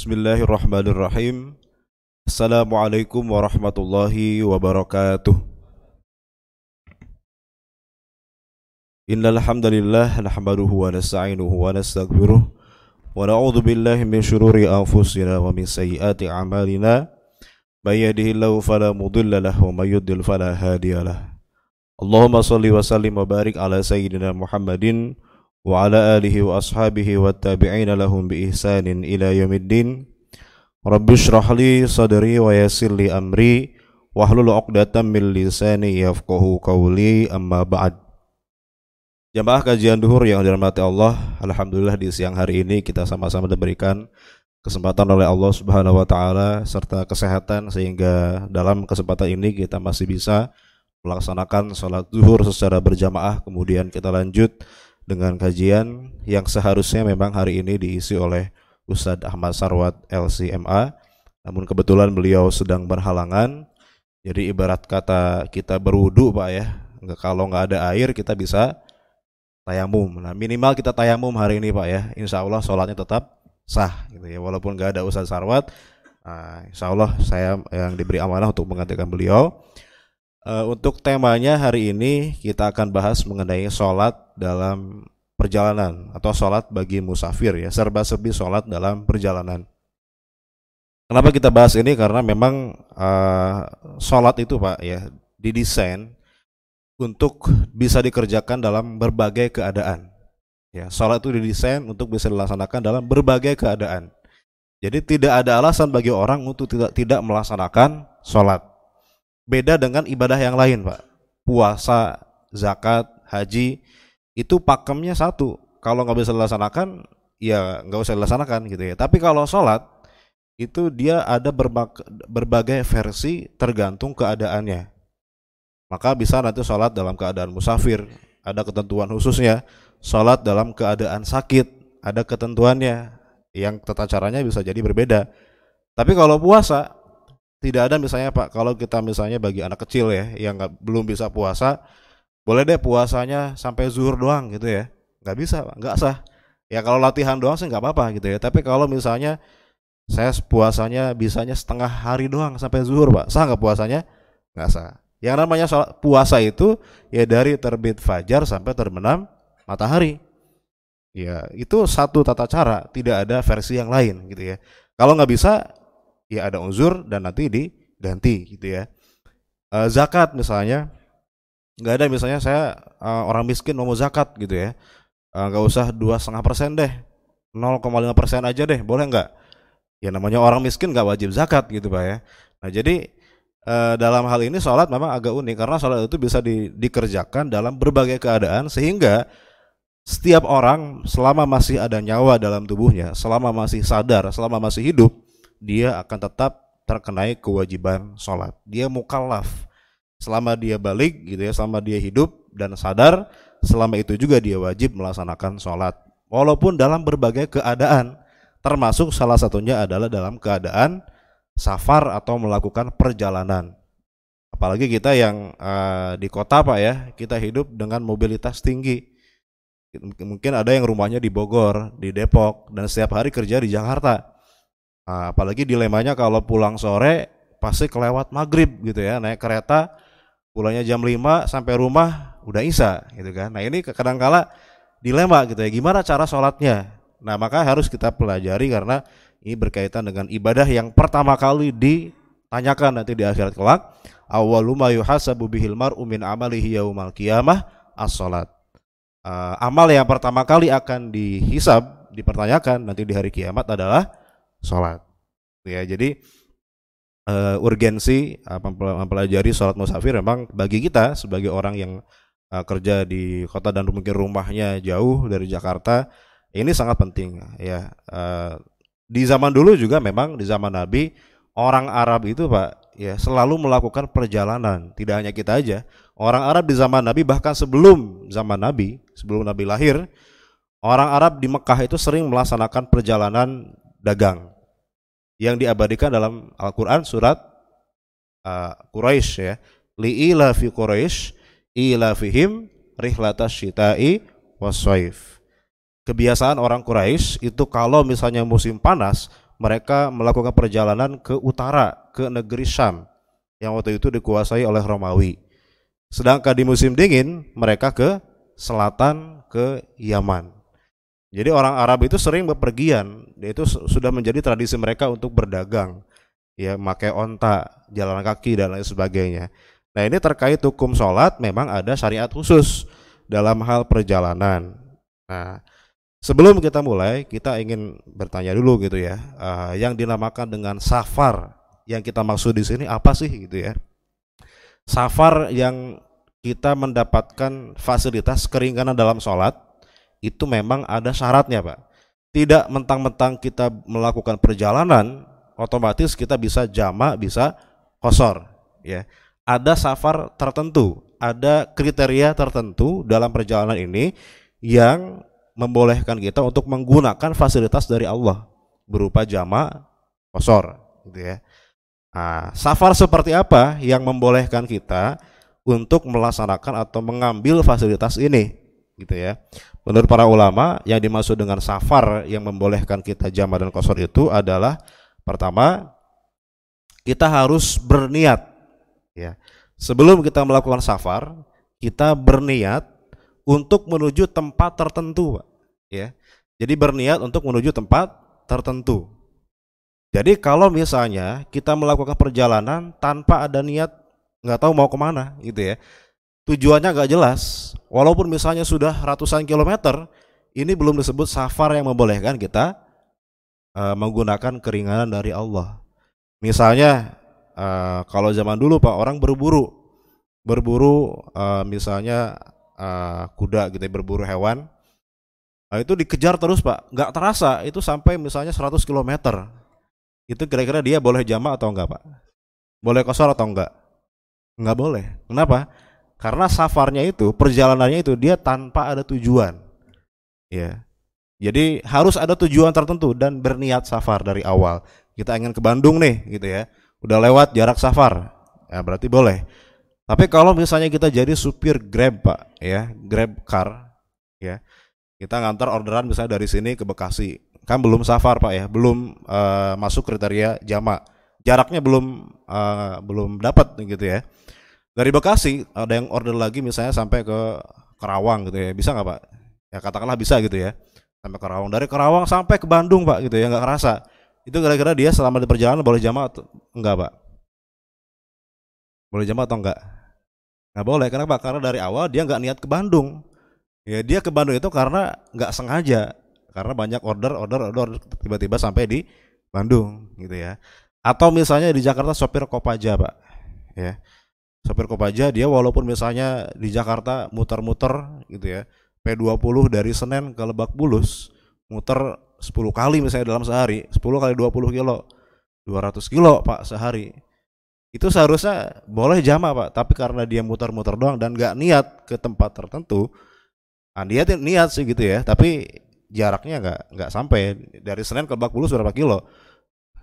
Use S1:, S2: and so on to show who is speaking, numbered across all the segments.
S1: Bismillahirrahmanirrahim. Assalamualaikum warahmatullahi wabarakatuh. Innal hamdalillah nahmaduhu wa nasta'inuhu wa nastaghfiruh wa na'udzu billahi min shururi anfusina wa min sayyiati a'malina. May yahdihillahu fala mudilla lahu wa may yudlil fala hadiyalah. Allahumma salli wa sallim wa barik ala sayyidina Muhammadin وعلى آله وأصحابه والتابعين لهم بإحسان إلى يوم الدين رب اشرح لي صدري ويسر لي أمري واحلل عقدة من لساني يفقه قولي أما بعد Jamaah kajian duhur yang dirahmati Allah, alhamdulillah di siang hari ini kita sama-sama diberikan kesempatan oleh Allah Subhanahu wa taala serta kesehatan sehingga dalam kesempatan ini kita masih bisa melaksanakan sholat zuhur secara berjamaah kemudian kita lanjut dengan kajian yang seharusnya memang hari ini diisi oleh Ustadz Ahmad Sarwat LCMA namun kebetulan beliau sedang berhalangan. Jadi ibarat kata kita berwudu Pak ya. Kalau nggak ada air kita bisa tayamum. Nah minimal kita tayamum hari ini Pak ya. Insya Allah sholatnya tetap sah gitu ya. Walaupun nggak ada Ustadz Sarwat nah, Insya Allah saya yang diberi amanah untuk menggantikan beliau Uh, untuk temanya hari ini kita akan bahas mengenai sholat dalam perjalanan atau sholat bagi musafir ya serba-serbi sholat dalam perjalanan. Kenapa kita bahas ini? Karena memang uh, sholat itu pak ya didesain untuk bisa dikerjakan dalam berbagai keadaan. Ya, sholat itu didesain untuk bisa dilaksanakan dalam berbagai keadaan. Jadi tidak ada alasan bagi orang untuk tidak tidak melaksanakan sholat beda dengan ibadah yang lain pak. Puasa zakat haji itu pakemnya satu. Kalau nggak bisa dilaksanakan ya nggak usah dilaksanakan gitu ya. Tapi kalau sholat itu dia ada berbagai versi tergantung keadaannya. Maka bisa nanti sholat dalam keadaan musafir ada ketentuan khususnya sholat dalam keadaan sakit ada ketentuannya. Yang tata caranya bisa jadi berbeda. Tapi kalau puasa tidak ada misalnya Pak. Kalau kita misalnya bagi anak kecil ya yang gak, belum bisa puasa boleh deh puasanya sampai zuhur doang gitu ya. Nggak bisa Pak. Nggak sah. Ya kalau latihan doang sih nggak apa-apa gitu ya. Tapi kalau misalnya saya puasanya bisanya setengah hari doang sampai zuhur Pak. Sah nggak puasanya? Nggak sah. Yang namanya puasa itu ya dari terbit fajar sampai terbenam matahari. Ya itu satu tata cara. Tidak ada versi yang lain gitu ya. Kalau nggak bisa ya ada uzur dan nanti diganti gitu ya. E, zakat misalnya nggak ada. Misalnya saya e, orang miskin mau zakat gitu ya. Eh, nggak usah dua setengah persen deh 0,5 persen aja deh boleh nggak? Ya namanya orang miskin nggak wajib zakat gitu pak ya. Nah jadi e, dalam hal ini sholat memang agak unik karena sholat itu bisa di, dikerjakan dalam berbagai keadaan sehingga setiap orang selama masih ada nyawa dalam tubuhnya selama masih sadar selama masih hidup dia akan tetap terkenai kewajiban sholat. Dia mukallaf selama dia balik gitu ya, selama dia hidup dan sadar, selama itu juga dia wajib melaksanakan sholat. Walaupun dalam berbagai keadaan, termasuk salah satunya adalah dalam keadaan safar atau melakukan perjalanan. Apalagi kita yang uh, di kota pak ya, kita hidup dengan mobilitas tinggi. Mungkin ada yang rumahnya di Bogor, di Depok, dan setiap hari kerja di Jakarta Nah, apalagi dilemanya kalau pulang sore pasti kelewat maghrib gitu ya, naik kereta pulangnya jam 5 sampai rumah udah isa gitu kan. Nah ini kadang-kala dilema gitu ya, gimana cara sholatnya? Nah maka harus kita pelajari karena ini berkaitan dengan ibadah yang pertama kali ditanyakan nanti di akhirat kelak. Awalu ma yuhasabu bihil mar'u min amalihi yaumal qiyamah as-salat. Uh, amal yang pertama kali akan dihisab, dipertanyakan nanti di hari kiamat adalah sholat. Ya, jadi uh, urgensi uh, mempelajari sholat musafir memang bagi kita sebagai orang yang uh, kerja di kota dan mungkin rumahnya jauh dari Jakarta ini sangat penting ya. Uh, di zaman dulu juga memang di zaman Nabi orang Arab itu Pak ya selalu melakukan perjalanan tidak hanya kita aja orang Arab di zaman Nabi bahkan sebelum zaman Nabi sebelum Nabi lahir orang Arab di Mekah itu sering melaksanakan perjalanan dagang yang diabadikan dalam Al-Qur'an surat uh, Quraisy ya. Li'ila fi Quraisy ila fihim rihlatas syita'i waswaif. Kebiasaan orang Quraisy itu kalau misalnya musim panas, mereka melakukan perjalanan ke utara, ke negeri Syam yang waktu itu dikuasai oleh Romawi. Sedangkan di musim dingin mereka ke selatan ke Yaman. Jadi orang Arab itu sering bepergian, itu sudah menjadi tradisi mereka untuk berdagang, ya, pakai onta, jalan kaki dan lain sebagainya. Nah ini terkait hukum sholat memang ada syariat khusus dalam hal perjalanan. Nah sebelum kita mulai kita ingin bertanya dulu gitu ya, uh, yang dinamakan dengan safar yang kita maksud di sini apa sih gitu ya? Safar yang kita mendapatkan fasilitas keringanan dalam sholat itu memang ada syaratnya pak. Tidak mentang-mentang kita melakukan perjalanan otomatis kita bisa jama bisa kosor ya. Ada safar tertentu, ada kriteria tertentu dalam perjalanan ini yang membolehkan kita untuk menggunakan fasilitas dari Allah berupa jama kosor gitu ya. Nah, safar seperti apa yang membolehkan kita untuk melaksanakan atau mengambil fasilitas ini gitu ya. Menurut para ulama yang dimaksud dengan safar yang membolehkan kita jama dan kosor itu adalah pertama kita harus berniat ya. Sebelum kita melakukan safar, kita berniat untuk menuju tempat tertentu, ya. Jadi berniat untuk menuju tempat tertentu. Jadi kalau misalnya kita melakukan perjalanan tanpa ada niat nggak tahu mau ke mana gitu ya, tujuannya nggak jelas. Walaupun misalnya sudah ratusan kilometer, ini belum disebut safar yang membolehkan kita uh, menggunakan keringanan dari Allah. Misalnya uh, kalau zaman dulu pak orang berburu, berburu uh, misalnya uh, kuda gitu, ya, berburu hewan, Nah, itu dikejar terus pak, nggak terasa itu sampai misalnya 100 kilometer itu kira-kira dia boleh jama atau enggak pak? Boleh kosor atau enggak? Enggak boleh. Kenapa? Karena safarnya itu, perjalanannya itu dia tanpa ada tujuan. Ya. Jadi harus ada tujuan tertentu dan berniat safar dari awal. Kita ingin ke Bandung nih, gitu ya. Udah lewat jarak safar, ya berarti boleh. Tapi kalau misalnya kita jadi supir Grab pak, ya Grab car, ya kita ngantar orderan misalnya dari sini ke Bekasi, kan belum safar pak ya belum uh, masuk kriteria jama jaraknya belum uh, belum dapat gitu ya dari Bekasi ada yang order lagi misalnya sampai ke Kerawang gitu ya. Bisa nggak pak? Ya katakanlah bisa gitu ya. Sampai Kerawang. Dari Kerawang sampai ke Bandung pak gitu ya. Nggak kerasa. Itu kira-kira dia selama di perjalanan boleh jama atau enggak pak? Boleh jama atau enggak nggak boleh. Kenapa karena dari awal dia nggak niat ke Bandung. Ya dia ke Bandung itu karena nggak sengaja. Karena banyak order order order tiba-tiba sampai di Bandung gitu ya. Atau misalnya di Jakarta sopir Kopaja pak ya sopir Kopaja dia walaupun misalnya di Jakarta muter-muter gitu ya P20 dari Senen ke Lebak Bulus muter 10 kali misalnya dalam sehari 10 kali 20 kilo 200 kilo pak sehari. Itu seharusnya boleh jama pak tapi karena dia muter-muter doang dan gak niat ke tempat tertentu nah, dia niat sih gitu ya tapi jaraknya nggak nggak sampai. Dari Senen ke Lebak Bulus berapa kilo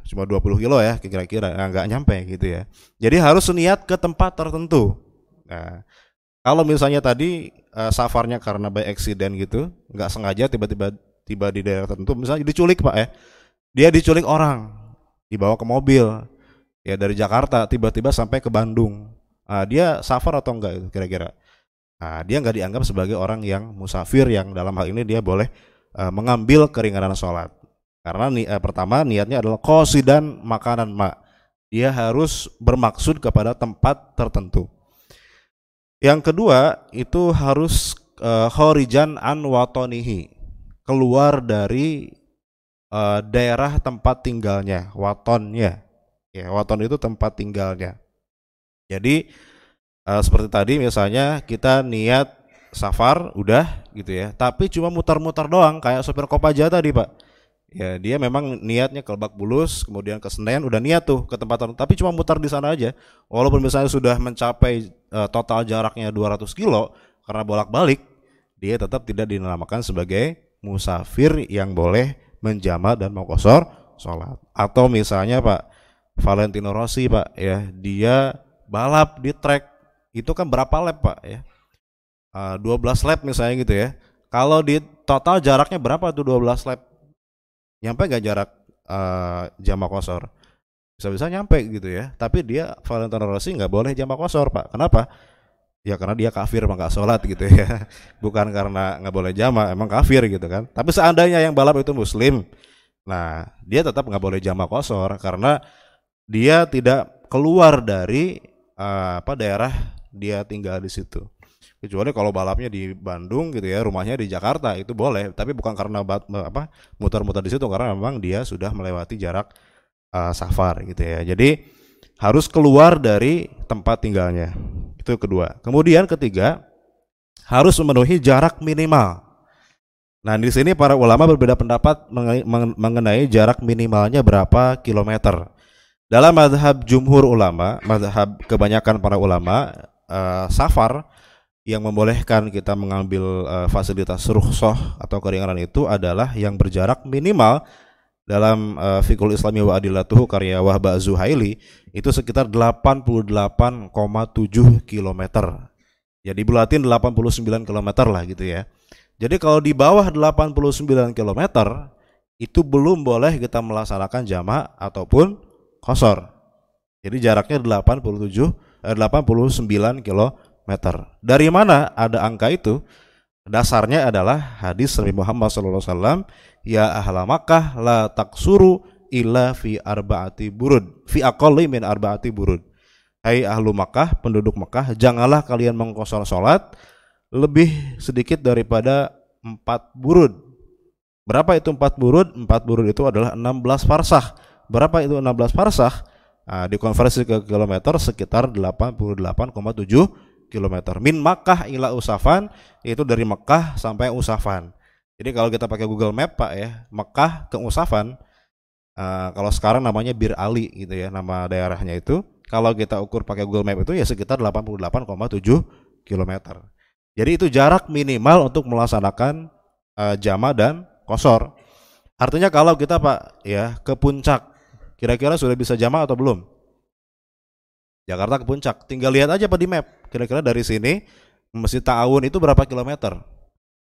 S1: cuma 20 kilo ya kira-kira nah, nyampe gitu ya. Jadi harus niat ke tempat tertentu. Nah kalau misalnya tadi uh, safarnya karena by accident gitu nggak sengaja tiba-tiba tiba di daerah tertentu misalnya diculik pak ya. Dia diculik orang dibawa ke mobil. Ya dari Jakarta tiba-tiba sampai ke Bandung. Nah, dia safar atau enggak itu kira-kira? Nah, dia nggak dianggap sebagai orang yang musafir yang dalam hal ini dia boleh uh, mengambil keringanan sholat. Karena ni, uh, pertama niatnya adalah dan makanan mak. Dia harus bermaksud kepada tempat tertentu. Yang kedua itu harus uh, khorijan an watonihi. Keluar dari uh, daerah tempat tinggalnya, watonnya. Ya, waton itu tempat tinggalnya. Jadi uh, seperti tadi misalnya kita niat safar udah gitu ya tapi cuma muter-muter doang kayak sopir Kopaja tadi pak ya dia memang niatnya ke Lebak Bulus kemudian ke Senen udah niat tuh ke tempat tapi cuma muter di sana aja. Walaupun misalnya sudah mencapai uh, total jaraknya 200 kilo karena bolak-balik dia tetap tidak dinamakan sebagai musafir yang boleh menjama dan mau kosor sholat. Atau misalnya pak Valentino Rossi pak ya dia balap di trek. Itu kan berapa lap pak ya? 12 eh, lap misalnya gitu ya. Kalau di total jaraknya berapa tuh 12 lap? Nyampe gak jarak uh, jamak kosor bisa-bisa nyampe gitu ya. Tapi dia Valentino Rossi nggak boleh jamak kosor pak. Kenapa? Ya karena dia kafir emang sholat gitu ya. Bukan karena nggak boleh jama emang kafir gitu kan. Tapi seandainya yang balap itu muslim nah dia tetap nggak boleh jama kosor karena dia tidak keluar dari uh, apa daerah dia tinggal di situ kecuali kalau balapnya di Bandung gitu ya rumahnya di Jakarta itu boleh tapi bukan karena apa muter-muter di situ karena memang dia sudah melewati jarak uh, safar gitu ya. Jadi harus keluar dari tempat tinggalnya. Itu kedua. Kemudian ketiga harus memenuhi jarak minimal. Nah, di sini para ulama berbeda pendapat mengenai jarak minimalnya berapa kilometer. Dalam madhab jumhur ulama, madhab kebanyakan para ulama, uh, safar yang membolehkan kita mengambil uh, fasilitas rukhsah atau keringanan itu adalah yang berjarak minimal dalam uh, Fikul Islami wa Adilatuhu karya Wahba Zuhaili itu sekitar 88,7 km. Jadi bulatin 89 km lah gitu ya. Jadi kalau di bawah 89 km itu belum boleh kita melaksanakan jama ataupun kosor. Jadi jaraknya 87 eh, 89 km. Dari mana ada angka itu? Dasarnya adalah hadis Nabi Muhammad SAW ya ahla Makkah la taksuru illa fi arbaati burud fi aqalli min arbaati burud. Hai ahlu Makkah penduduk Makkah janganlah kalian mengkosor salat lebih sedikit daripada empat burud. Berapa itu empat burud? Empat burud itu adalah 16 farsah berapa itu 16 farsah nah, dikonversi ke kilometer sekitar 88,7 kilometer min Makkah ila Usafan itu dari Mekah sampai Usafan jadi kalau kita pakai Google Map Pak ya, Mekah ke Usafan, uh, kalau sekarang namanya Bir Ali gitu ya, nama daerahnya itu. Kalau kita ukur pakai Google Map itu ya sekitar 88,7 km. Jadi itu jarak minimal untuk melaksanakan uh, jama dan kosor. Artinya kalau kita Pak ya ke puncak, kira-kira sudah bisa jama atau belum? Jakarta ke puncak, tinggal lihat aja Pak di map. Kira-kira dari sini Masjid Ta'awun itu berapa kilometer?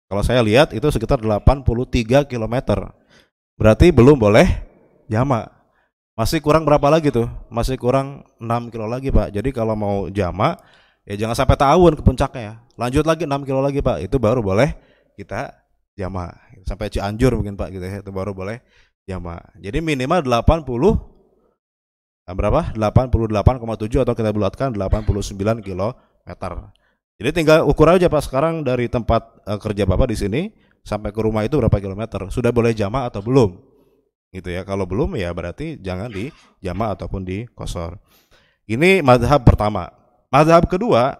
S1: Kalau saya lihat itu sekitar 83 km. Berarti belum boleh jama. Masih kurang berapa lagi tuh? Masih kurang 6 kilo lagi, Pak. Jadi kalau mau jama ya jangan sampai tahun ke puncaknya. Lanjut lagi 6 kilo lagi, Pak. Itu baru boleh kita jama. Sampai Cianjur mungkin, Pak, gitu ya. Itu baru boleh jama. Jadi minimal 80 nah berapa? 88,7 atau kita bulatkan 89 kilometer. Jadi tinggal ukur aja Pak sekarang dari tempat uh, kerja Bapak di sini sampai ke rumah itu berapa kilometer? Sudah boleh jama atau belum? Gitu ya. Kalau belum ya berarti jangan di jama ataupun di kosor. Ini madhab pertama. Madhab kedua,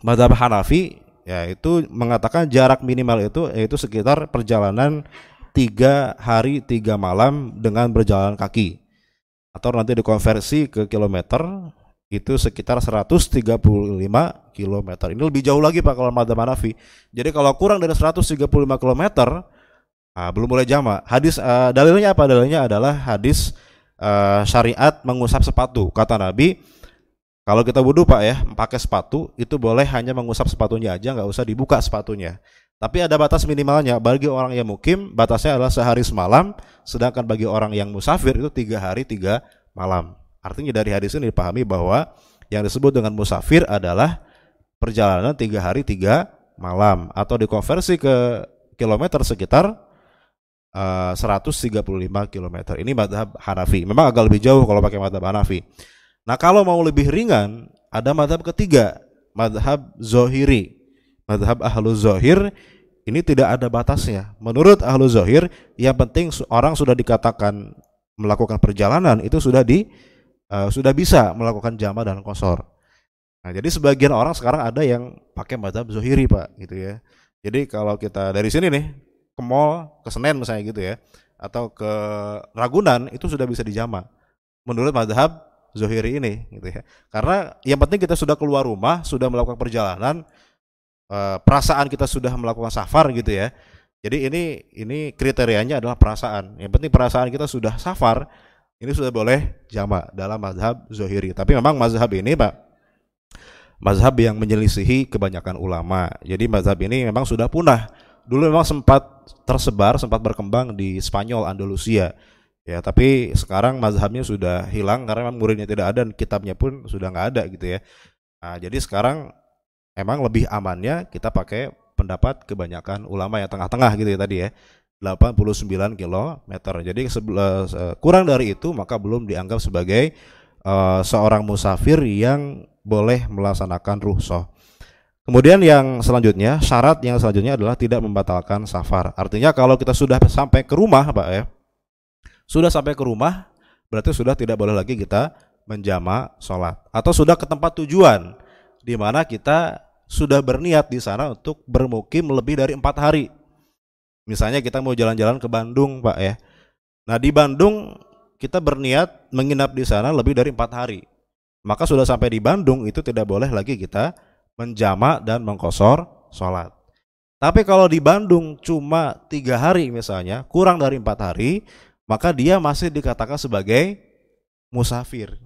S1: madhab Hanafi yaitu mengatakan jarak minimal itu yaitu sekitar perjalanan tiga hari tiga malam dengan berjalan kaki atau nanti dikonversi ke kilometer itu sekitar 135 km. Ini lebih jauh lagi Pak kalau Madhab Hanafi. Jadi kalau kurang dari 135 km ah, belum boleh jama. Hadis uh, dalilnya apa? Dalilnya adalah hadis uh, syariat mengusap sepatu. Kata Nabi, kalau kita wudhu Pak ya, pakai sepatu itu boleh hanya mengusap sepatunya aja, nggak usah dibuka sepatunya. Tapi ada batas minimalnya. Bagi orang yang mukim, batasnya adalah sehari semalam. Sedangkan bagi orang yang musafir itu tiga hari tiga malam. Artinya dari hadis ini dipahami bahwa yang disebut dengan musafir adalah perjalanan tiga hari tiga malam atau dikonversi ke kilometer sekitar uh, 135 km. Ini madhab Hanafi. Memang agak lebih jauh kalau pakai madhab Hanafi. Nah kalau mau lebih ringan, ada madhab ketiga, madhab Zohiri. Madhab Ahlu Zohir ini tidak ada batasnya. Menurut Ahlu Zohir, yang penting orang sudah dikatakan melakukan perjalanan itu sudah di uh, sudah bisa melakukan jama dan kosor. Nah, jadi sebagian orang sekarang ada yang pakai madhab zohiri pak, gitu ya. Jadi kalau kita dari sini nih ke mall, ke Senen misalnya gitu ya, atau ke Ragunan itu sudah bisa dijama. Menurut madhab zohiri ini, gitu ya. Karena yang penting kita sudah keluar rumah, sudah melakukan perjalanan, uh, perasaan kita sudah melakukan safar gitu ya. Jadi ini ini kriterianya adalah perasaan. Yang penting perasaan kita sudah safar, ini sudah boleh jama dalam mazhab Zohiri. Tapi memang mazhab ini Pak, mazhab yang menyelisihi kebanyakan ulama. Jadi mazhab ini memang sudah punah. Dulu memang sempat tersebar, sempat berkembang di Spanyol, Andalusia. Ya, tapi sekarang mazhabnya sudah hilang karena muridnya tidak ada dan kitabnya pun sudah nggak ada gitu ya. Nah, jadi sekarang emang lebih amannya kita pakai pendapat kebanyakan ulama yang tengah-tengah gitu ya tadi ya. 89 km. Jadi kurang dari itu maka belum dianggap sebagai uh, seorang musafir yang boleh melaksanakan ruhsah. Kemudian yang selanjutnya, syarat yang selanjutnya adalah tidak membatalkan safar. Artinya kalau kita sudah sampai ke rumah, Pak ya, sudah sampai ke rumah, berarti sudah tidak boleh lagi kita menjama sholat. Atau sudah ke tempat tujuan, di mana kita sudah berniat di sana untuk bermukim lebih dari empat hari. Misalnya kita mau jalan-jalan ke Bandung, Pak ya. Nah di Bandung kita berniat menginap di sana lebih dari empat hari. Maka sudah sampai di Bandung itu tidak boleh lagi kita menjama dan mengkosor sholat. Tapi kalau di Bandung cuma tiga hari misalnya, kurang dari empat hari, maka dia masih dikatakan sebagai musafir.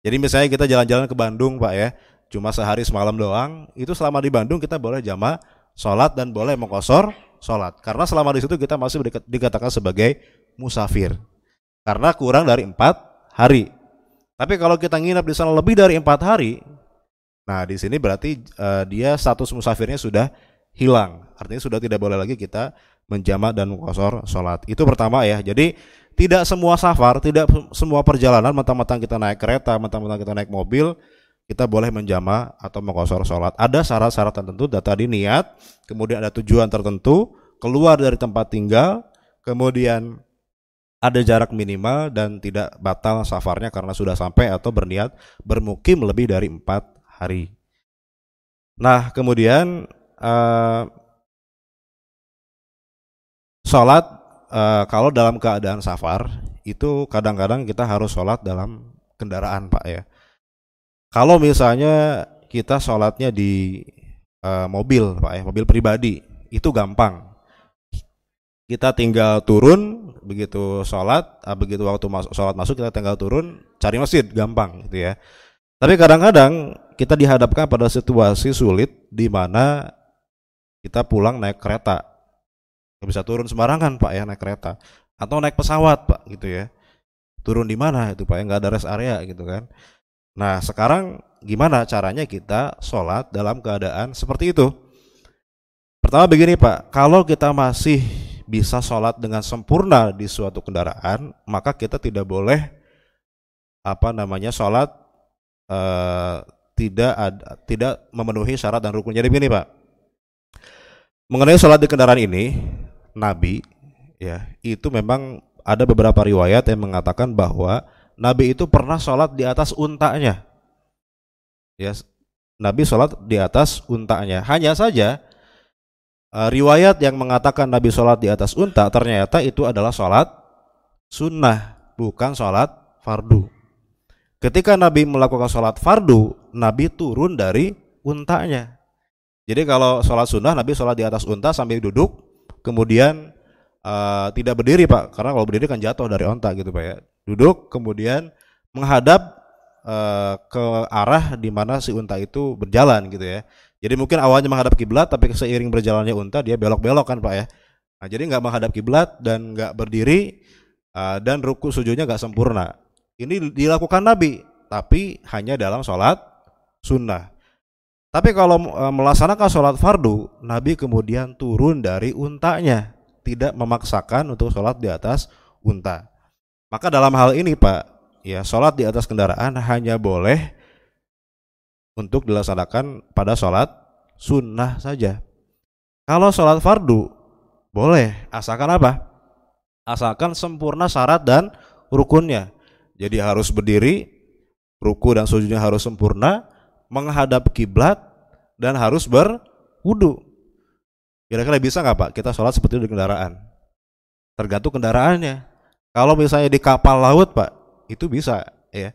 S1: Jadi misalnya kita jalan-jalan ke Bandung Pak ya, cuma sehari semalam doang, itu selama di Bandung kita boleh jama sholat dan boleh mengkosor sholat. Karena selama di situ kita masih dikatakan sebagai musafir. Karena kurang dari empat hari. Tapi kalau kita nginap di sana lebih dari empat hari, nah di sini berarti uh, dia status musafirnya sudah hilang. Artinya sudah tidak boleh lagi kita menjamak dan mengkosor sholat. Itu pertama ya. Jadi tidak semua safar, tidak semua perjalanan, mentang-mentang kita naik kereta, mentang-mentang kita naik mobil, kita boleh menjama atau mengkosor sholat. Ada syarat-syarat tertentu, data di niat, kemudian ada tujuan tertentu, keluar dari tempat tinggal, kemudian ada jarak minimal dan tidak batal safarnya karena sudah sampai atau berniat bermukim lebih dari empat hari. Nah, kemudian uh, Sholat uh, kalau dalam keadaan safar itu kadang-kadang kita harus sholat dalam kendaraan pak ya. Kalau misalnya kita sholatnya di uh, mobil pak ya, mobil pribadi itu gampang. Kita tinggal turun begitu sholat, uh, begitu waktu mas sholat masuk kita tinggal turun cari masjid gampang gitu ya. Tapi kadang-kadang kita dihadapkan pada situasi sulit di mana kita pulang naik kereta. Nggak bisa turun sembarangan pak ya naik kereta. Atau naik pesawat pak gitu ya. Turun di mana itu pak ya? Nggak ada rest area gitu kan nah sekarang gimana caranya kita sholat dalam keadaan seperti itu? Pertama begini pak. Kalau kita masih bisa sholat dengan sempurna di suatu kendaraan maka kita tidak boleh apa namanya sholat eh, tidak ada, tidak memenuhi syarat dan rukun jadi begini pak. Mengenai sholat di kendaraan ini Nabi ya itu memang ada beberapa riwayat yang mengatakan bahwa Nabi itu pernah sholat di atas untanya. Ya Nabi sholat di atas untanya. Hanya saja uh, riwayat yang mengatakan Nabi sholat di atas unta ternyata itu adalah sholat sunnah bukan sholat fardu. Ketika Nabi melakukan sholat fardu Nabi turun dari untanya. Jadi kalau sholat sunnah Nabi sholat di atas unta sambil duduk kemudian uh, tidak berdiri pak. Karena kalau berdiri kan jatuh dari onta gitu pak ya duduk kemudian menghadap uh, ke arah di mana si unta itu berjalan gitu ya. Jadi mungkin awalnya menghadap kiblat tapi seiring berjalannya unta dia belok-belok kan pak ya. Nah jadi nggak menghadap kiblat dan nggak berdiri uh, dan ruku sujudnya nggak sempurna. Ini dilakukan Nabi tapi hanya dalam sholat sunnah. Tapi kalau e, melaksanakan sholat fardu, Nabi kemudian turun dari untanya, tidak memaksakan untuk sholat di atas unta. Maka dalam hal ini Pak, ya sholat di atas kendaraan hanya boleh untuk dilaksanakan pada sholat sunnah saja. Kalau sholat fardu, boleh, asalkan apa? Asalkan sempurna syarat dan rukunnya. Jadi harus berdiri, ruku dan sujudnya harus sempurna, menghadap kiblat dan harus berwudu. Kira-kira bisa nggak Pak kita sholat seperti di kendaraan? Tergantung kendaraannya. Kalau misalnya di kapal laut Pak, itu bisa ya.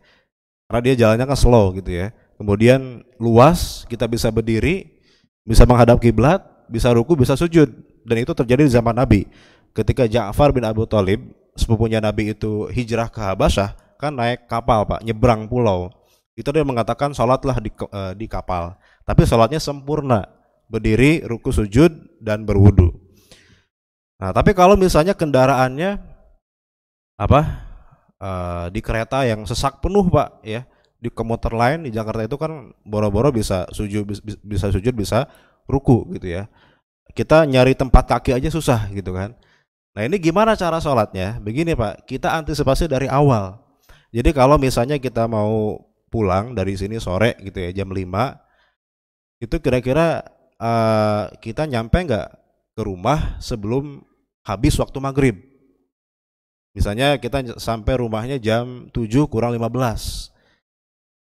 S1: Karena dia jalannya kan slow gitu ya. Kemudian luas, kita bisa berdiri, bisa menghadap kiblat, bisa ruku, bisa sujud. Dan itu terjadi di zaman Nabi. Ketika Ja'far bin Abu Talib, sepupunya Nabi itu hijrah ke Habasyah, kan naik kapal Pak, nyebrang pulau itu dia mengatakan sholatlah di, uh, di kapal tapi sholatnya sempurna berdiri ruku sujud dan berwudu nah tapi kalau misalnya kendaraannya apa uh, di kereta yang sesak penuh pak ya. Di komuter lain di Jakarta itu kan boro-boro bisa sujud bisa sujud bisa ruku gitu ya. Kita nyari tempat kaki aja susah gitu kan. Nah ini gimana cara sholatnya? Begini pak kita antisipasi dari awal. Jadi kalau misalnya kita mau pulang dari sini sore gitu ya jam 5 itu kira-kira uh, kita nyampe nggak ke rumah sebelum habis waktu maghrib misalnya kita sampai rumahnya jam 7 kurang 15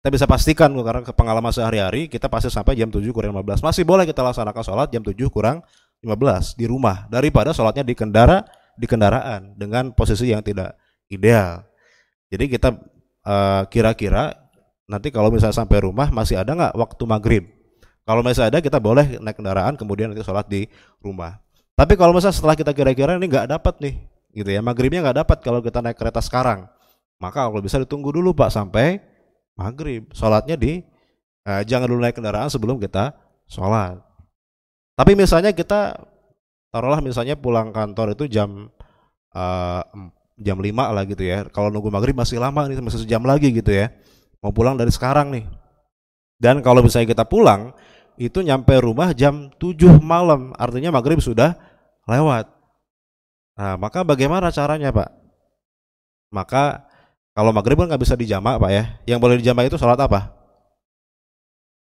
S1: kita bisa pastikan karena pengalaman sehari-hari kita pasti sampai jam 7 kurang 15. Masih boleh kita laksanakan sholat jam 7 kurang 15 di rumah daripada sholatnya di kendara di kendaraan dengan posisi yang tidak ideal. Jadi kita uh, kira-kira nanti kalau misalnya sampai rumah masih ada nggak waktu maghrib? Kalau masih ada kita boleh naik kendaraan kemudian nanti sholat di rumah. Tapi kalau misalnya setelah kita kira-kira ini nggak dapat nih, gitu ya maghribnya nggak dapat kalau kita naik kereta sekarang, maka kalau bisa ditunggu dulu pak sampai maghrib. Sholatnya di eh, jangan dulu naik kendaraan sebelum kita sholat. Tapi misalnya kita taruhlah misalnya pulang kantor itu jam uh, jam 5 lah gitu ya. Kalau nunggu maghrib masih lama nih masih sejam lagi gitu ya. Mau pulang dari sekarang nih. Dan kalau misalnya kita pulang itu nyampe rumah jam 7 malam, artinya maghrib sudah lewat. Nah, maka bagaimana caranya, Pak? Maka kalau maghrib kan nggak bisa dijamak pak ya. Yang boleh dijamak itu sholat apa?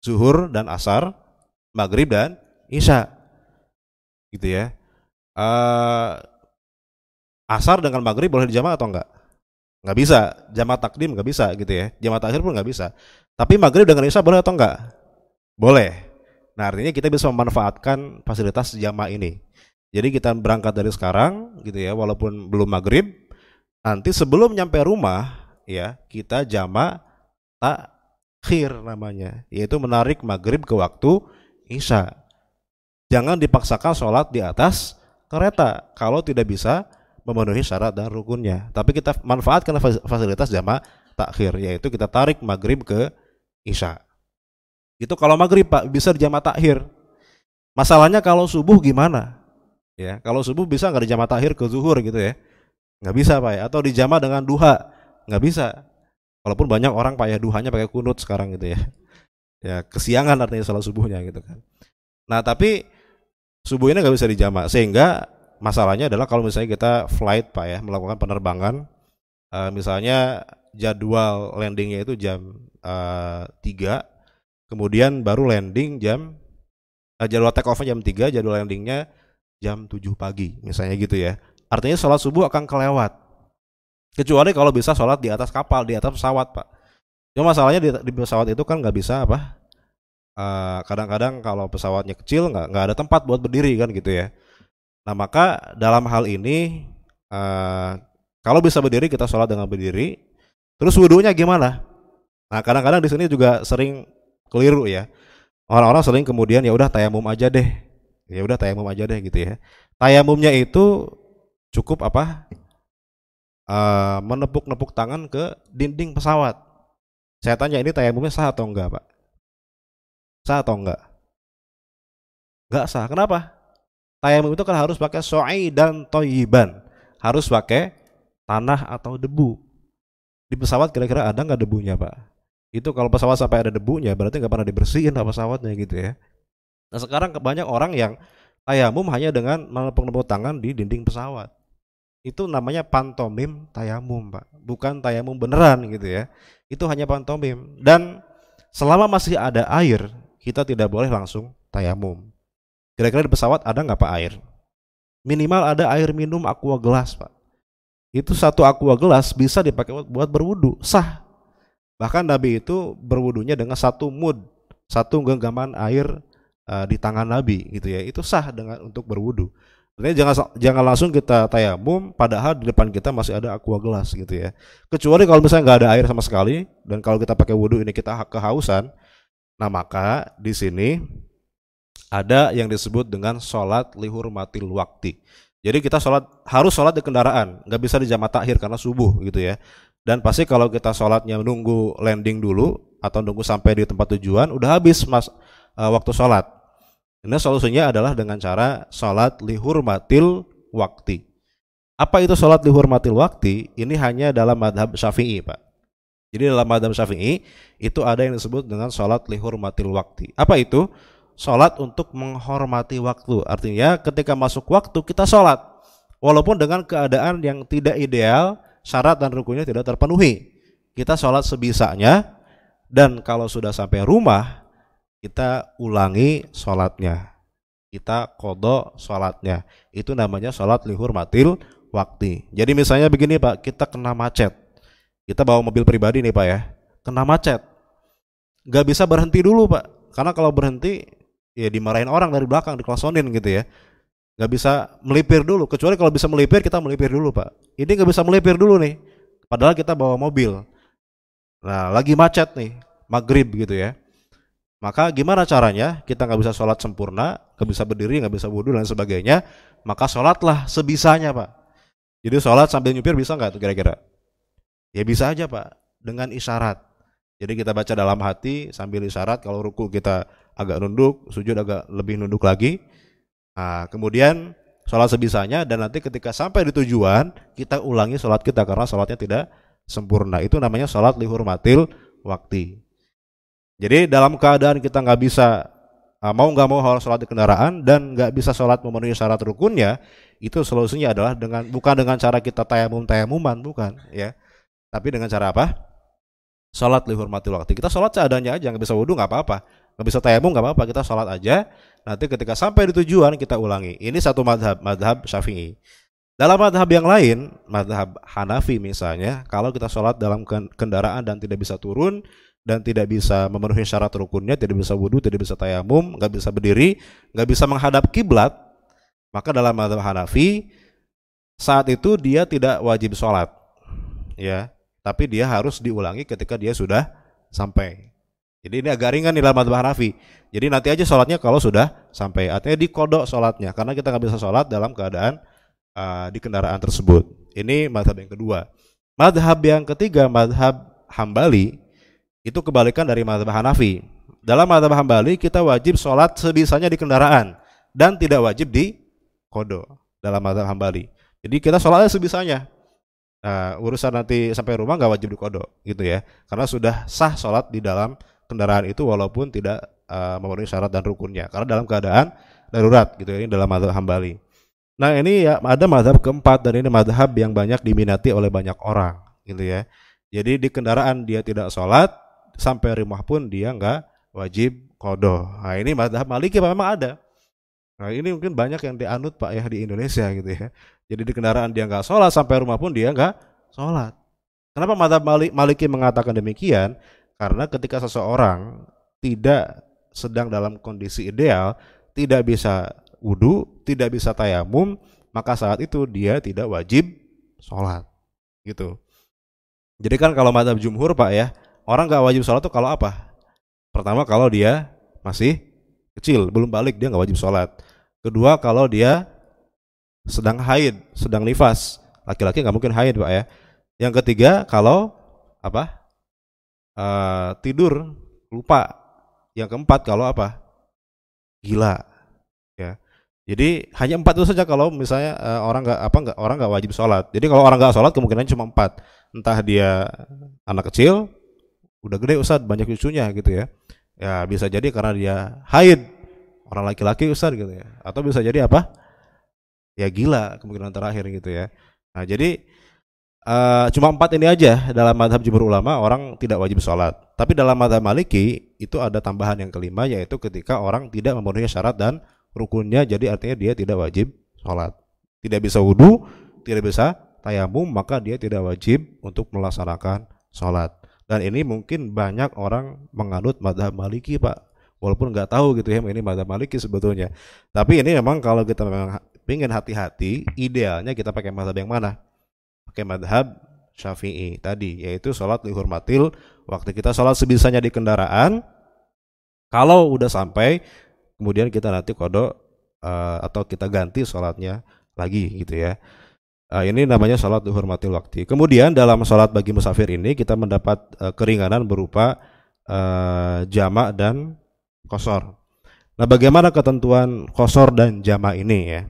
S1: Zuhur dan asar, maghrib dan isya. Gitu ya. Uh, asar dengan maghrib boleh dijamak atau enggak? Nggak bisa. Jamak takdim nggak bisa gitu ya. Jamak takhir pun nggak bisa. Tapi maghrib dengan isya boleh atau enggak? Boleh. Nah artinya kita bisa memanfaatkan fasilitas jamak ini. Jadi kita berangkat dari sekarang gitu ya, walaupun belum maghrib, Nanti sebelum nyampe rumah ya kita jama takhir namanya, yaitu menarik maghrib ke waktu isya. Jangan dipaksakan sholat di atas kereta kalau tidak bisa memenuhi syarat dan rukunnya. Tapi kita manfaatkan fasilitas jama takhir, yaitu kita tarik maghrib ke isya. Itu kalau maghrib pak bisa jama takhir. Masalahnya kalau subuh gimana? Ya, kalau subuh bisa nggak di jama takhir ke zuhur gitu ya? nggak bisa pak ya. Atau dijama dengan duha? Nggak bisa. Walaupun banyak orang pak ya duhanya pakai kunut sekarang gitu ya. Ya kesiangan artinya salat subuhnya gitu kan. Nah tapi subuh ini nggak bisa dijama sehingga masalahnya adalah kalau misalnya kita flight pak ya melakukan penerbangan uh, misalnya jadwal landingnya itu jam uh, eh, 3 kemudian baru landing jam uh, jadwal take off jam 3 jadwal landingnya jam 7 pagi misalnya gitu ya Artinya sholat subuh akan kelewat. Kecuali kalau bisa sholat di atas kapal, di atas pesawat, Pak. Cuma masalahnya di, di pesawat itu kan nggak bisa apa? Eh, kadang-kadang uh, kalau pesawatnya kecil nggak nggak ada tempat buat berdiri kan gitu ya. Nah maka dalam hal ini uh, kalau bisa berdiri kita sholat dengan berdiri. Terus wudhunya gimana? Nah kadang-kadang di sini juga sering keliru ya. Orang-orang sering kemudian ya udah tayamum aja deh. Ya udah tayamum aja deh gitu ya. Tayamumnya itu cukup apa uh, menepuk-nepuk tangan ke dinding pesawat. Saya tanya ini tayamumnya sah atau enggak, Pak? Sah atau enggak? Enggak sah. Kenapa? Tayamum itu kan harus pakai so'i dan toyiban. Harus pakai tanah atau debu. Di pesawat kira-kira ada nggak debunya, Pak? Itu kalau pesawat sampai ada debunya berarti nggak pernah dibersihin pesawatnya gitu ya. Nah sekarang banyak orang yang tayamum hanya dengan menepuk-nepuk tangan di dinding pesawat. Itu namanya pantomim tayamum pak. Bukan tayamum beneran gitu ya. Itu hanya pantomim. Dan selama masih ada air kita tidak boleh langsung tayamum. Kira-kira di pesawat ada nggak pak air? Minimal ada air minum aqua gelas pak. Itu satu aqua gelas bisa dipakai buat berwudu. Sah. Bahkan Nabi itu berwudunya dengan satu mud satu genggaman air uh, di tangan Nabi gitu ya itu sah dengan untuk berwudu Artinya jangan jangan langsung kita tayamum padahal di depan kita masih ada aqua gelas gitu ya. Kecuali kalau misalnya nggak ada air sama sekali dan kalau kita pakai wudhu ini kita kehausan, nah maka di sini ada yang disebut dengan sholat lihurmatil wakti. Jadi kita sholat harus sholat di kendaraan, nggak bisa di jamaah takhir karena subuh gitu ya. Dan pasti kalau kita sholatnya nunggu landing dulu atau nunggu sampai di tempat tujuan, udah habis mas uh, waktu sholat. Ini solusinya adalah dengan cara sholat lihurmatil wakti. Apa itu sholat dihormatil waktu? Ini hanya dalam madhab syafi'i Pak. Jadi dalam madhab syafi'i itu ada yang disebut dengan sholat lihurmatil waktu. Apa itu? Sholat untuk menghormati waktu. Artinya ketika masuk waktu kita sholat. Walaupun dengan keadaan yang tidak ideal, syarat dan rukunnya tidak terpenuhi. Kita sholat sebisanya dan kalau sudah sampai rumah kita ulangi sholatnya. Kita kodok sholatnya. Itu namanya sholat lihurmatil waktu. Jadi misalnya begini Pak, kita kena macet. Kita bawa mobil pribadi nih Pak ya, kena macet. Gak bisa berhenti dulu Pak, karena kalau berhenti ya dimarahin orang dari belakang, diklosonin gitu ya. Gak bisa melipir dulu, kecuali kalau bisa melipir kita melipir dulu Pak. Ini gak bisa melipir dulu nih, padahal kita bawa mobil. Nah lagi macet nih, maghrib gitu ya. Maka gimana caranya? Kita nggak bisa sholat sempurna, nggak bisa berdiri, nggak bisa wudhu dan sebagainya. Maka sholatlah sebisanya pak. Jadi sholat sambil nyupir bisa nggak tuh kira-kira? Ya bisa aja pak, dengan isyarat. Jadi kita baca dalam hati sambil isyarat. Kalau ruku kita agak nunduk, sujud agak lebih nunduk lagi. Nah, kemudian sholat sebisanya dan nanti ketika sampai di tujuan kita ulangi sholat kita karena sholatnya tidak sempurna. Itu namanya sholat lihurmatil waktu. Jadi dalam keadaan kita nggak bisa Ah, mau nggak mau harus sholat di kendaraan dan nggak bisa sholat memenuhi syarat rukunnya, itu solusinya adalah dengan bukan dengan cara kita tayamum tayamuman, bukan, ya, tapi dengan cara apa? Sholat dihormati waktu. Kita sholat seadanya aja, nggak bisa wudhu nggak apa-apa, nggak bisa tayamum nggak apa-apa, kita sholat aja. Nanti ketika sampai di tujuan kita ulangi. Ini satu madhab, madhab syafi'i. Dalam madhab yang lain, madhab Hanafi misalnya, kalau kita sholat dalam kendaraan dan tidak bisa turun, dan tidak bisa memenuhi syarat rukunnya, tidak bisa wudhu, tidak bisa tayamum, nggak bisa berdiri, nggak bisa menghadap kiblat, maka dalam madhab Hanafi saat itu dia tidak wajib sholat, ya, tapi dia harus diulangi ketika dia sudah sampai. Jadi ini agak ringan dalam madhab Hanafi. Jadi nanti aja sholatnya kalau sudah sampai, artinya dikodok sholatnya, karena kita nggak bisa sholat dalam keadaan uh, di kendaraan tersebut. Ini madhab yang kedua. Madhab yang ketiga, madhab Hambali, itu kebalikan dari madhab Hanafi. Dalam madhab Hambali kita wajib sholat sebisanya di kendaraan dan tidak wajib di kodo dalam madhab Hambali. Jadi kita sholatnya sebisanya. Nah, urusan nanti sampai rumah nggak wajib di kodo gitu ya, karena sudah sah sholat di dalam kendaraan itu walaupun tidak uh, memenuhi syarat dan rukunnya, karena dalam keadaan darurat gitu ya, ini dalam madhab Hambali. Nah ini ya ada madhab keempat dan ini madhab yang banyak diminati oleh banyak orang gitu ya. Jadi di kendaraan dia tidak sholat, sampai rumah pun dia nggak wajib kodo. Nah ini madhab maliki memang ada. Nah ini mungkin banyak yang dianut pak ya di Indonesia gitu ya. Jadi di kendaraan dia nggak sholat sampai rumah pun dia nggak sholat. Kenapa madhab maliki mengatakan demikian? Karena ketika seseorang tidak sedang dalam kondisi ideal, tidak bisa wudhu, tidak bisa tayamum, maka saat itu dia tidak wajib sholat. Gitu. Jadi kan kalau madhab jumhur pak ya, orang gak wajib sholat tuh kalau apa? Pertama kalau dia masih kecil, belum balik dia gak wajib sholat. Kedua kalau dia sedang haid, sedang nifas, laki-laki nggak mungkin haid pak ya. Yang ketiga kalau apa? Uh, tidur lupa. Yang keempat kalau apa? Gila. Ya. Jadi hanya empat itu saja kalau misalnya uh, orang nggak apa nggak orang nggak wajib sholat. Jadi kalau orang nggak sholat kemungkinan cuma empat. Entah dia anak kecil, udah gede Ustad banyak cucunya gitu ya. Ya bisa jadi karena dia haid. Orang laki-laki Ustad gitu ya. Atau bisa jadi apa? Ya gila kemungkinan terakhir gitu ya. Nah jadi uh, cuma empat ini aja. Dalam madhab jumhur ulama orang tidak wajib sholat. Tapi dalam madhab maliki itu ada tambahan yang kelima yaitu ketika orang tidak memenuhi syarat dan rukunnya. Jadi artinya dia tidak wajib sholat. Tidak bisa wudhu tidak bisa tayamum maka dia tidak wajib untuk melaksanakan sholat dan ini mungkin banyak orang menganut madhab maliki pak. Walaupun nggak tahu gitu ya ini madhab maliki sebetulnya. Tapi ini memang kalau kita memang ingin hati-hati idealnya kita pakai madhab yang mana? Pakai madhab syafi'i tadi yaitu sholat dihormatil waktu kita sholat sebisanya di kendaraan. Kalau udah sampai kemudian kita nanti kodok uh, atau kita ganti sholatnya lagi gitu ya Uh, ini namanya sholat dihormati waktu. Kemudian dalam sholat bagi musafir ini kita mendapat uh, keringanan berupa uh, jamak dan kosor. Nah bagaimana ketentuan kosor dan jamak ini ya?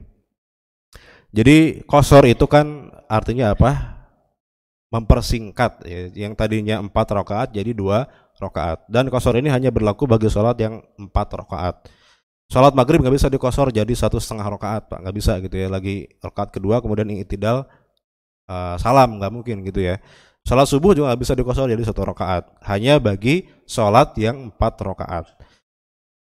S1: Jadi kosor itu kan artinya apa? Mempersingkat ya. Yang tadinya empat rakaat jadi dua rakaat. Dan kosor ini hanya berlaku bagi sholat yang empat rakaat. Sholat maghrib nggak bisa dikosor jadi satu setengah rakaat pak, nggak bisa gitu ya. Lagi rakaat kedua kemudian itidal uh, salam nggak mungkin gitu ya. Sholat subuh juga nggak bisa dikosor jadi satu rakaat. Hanya bagi sholat yang empat rakaat.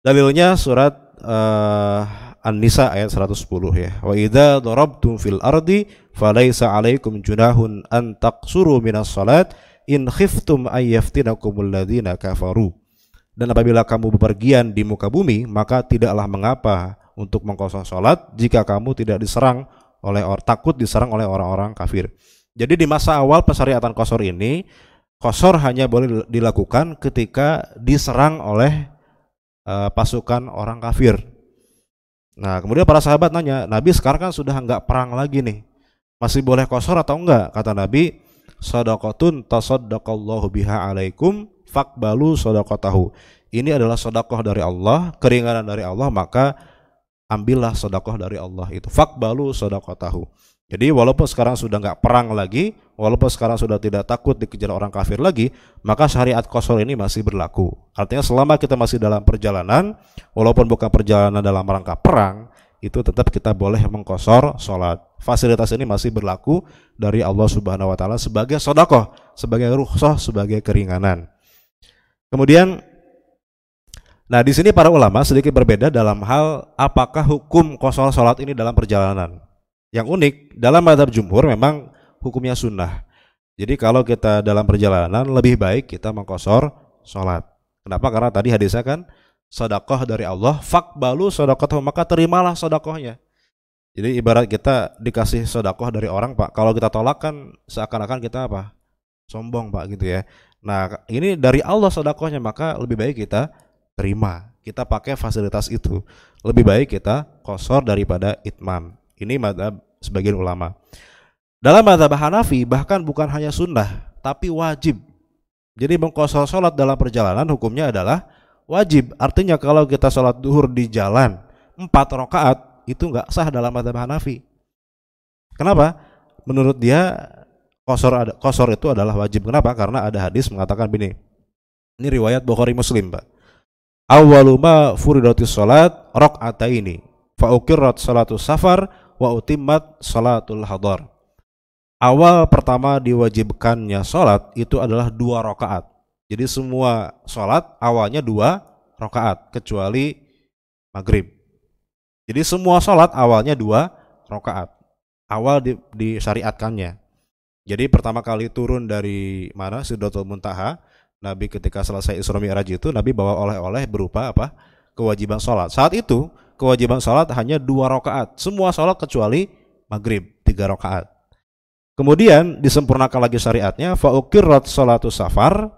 S1: Dalilnya surat uh, An-Nisa ayat 110 ya. Wa idza darabtum fil ardi falaysa 'alaikum junahun an taqsuru minas salat in khiftum ay yaftinakumul ladzina kafaru. Dan apabila kamu bepergian di muka bumi, maka tidaklah mengapa untuk mengkosong salat jika kamu tidak diserang oleh or takut diserang oleh orang-orang kafir. Jadi di masa awal pesyariatan kosor ini, kosor hanya boleh dilakukan ketika diserang oleh uh, pasukan orang kafir Nah, kemudian para sahabat nanya, Nabi sekarang kan sudah enggak perang lagi nih. Masih boleh kosor atau enggak? Kata Nabi, sadaqatun tasaddaqallahu biha alaikum fakbalu sadaqatahu. Ini adalah sedekah dari Allah, keringanan dari Allah, maka ambillah sedekah dari Allah itu. Fakbalu sadaqatahu. Jadi walaupun sekarang sudah nggak perang lagi, walaupun sekarang sudah tidak takut dikejar orang kafir lagi, maka syariat kosor ini masih berlaku. Artinya selama kita masih dalam perjalanan, walaupun bukan perjalanan dalam rangka perang, itu tetap kita boleh mengkosor sholat. Fasilitas ini masih berlaku dari Allah Subhanahu Wa Taala sebagai sodakoh, sebagai rukhsah, sebagai keringanan. Kemudian, nah di sini para ulama sedikit berbeda dalam hal apakah hukum kosor sholat ini dalam perjalanan. Yang unik, dalam madhab jumhur memang hukumnya sunnah. Jadi kalau kita dalam perjalanan lebih baik kita mengkosor sholat. Kenapa? Karena tadi hadisnya kan sodakoh dari Allah, fakbalu sodakoh maka terimalah sodakohnya. Jadi ibarat kita dikasih sodakoh dari orang pak, kalau kita tolak kan seakan-akan kita apa? Sombong pak gitu ya. Nah ini dari Allah sodakohnya maka lebih baik kita terima. Kita pakai fasilitas itu. Lebih baik kita kosor daripada itmam. Ini madhab sebagian ulama. Dalam madhab Hanafi bahkan bukan hanya sunnah, tapi wajib. Jadi mengkosor sholat dalam perjalanan hukumnya adalah wajib. Artinya kalau kita sholat duhur di jalan empat rakaat itu nggak sah dalam madhab Hanafi. Kenapa? Menurut dia kosor ada kosor itu adalah wajib. Kenapa? Karena ada hadis mengatakan begini. Ini riwayat Bukhari Muslim, Pak. Awaluma furidatis salat ini. Fa ukirrat salatu safar wa utimmat salatul hadar. Awal pertama diwajibkannya salat itu adalah dua rakaat. Jadi semua salat awalnya dua rakaat kecuali maghrib. Jadi semua salat awalnya dua rakaat. Awal di, disyariatkannya. Jadi pertama kali turun dari mana Sidratul Muntaha, Nabi ketika selesai Isra Mi'raj itu Nabi bawa oleh-oleh berupa apa? kewajiban salat. Saat itu kewajiban sholat hanya dua rakaat. Semua sholat kecuali maghrib tiga rakaat. Kemudian disempurnakan lagi syariatnya fa'ukirrat sholatu safar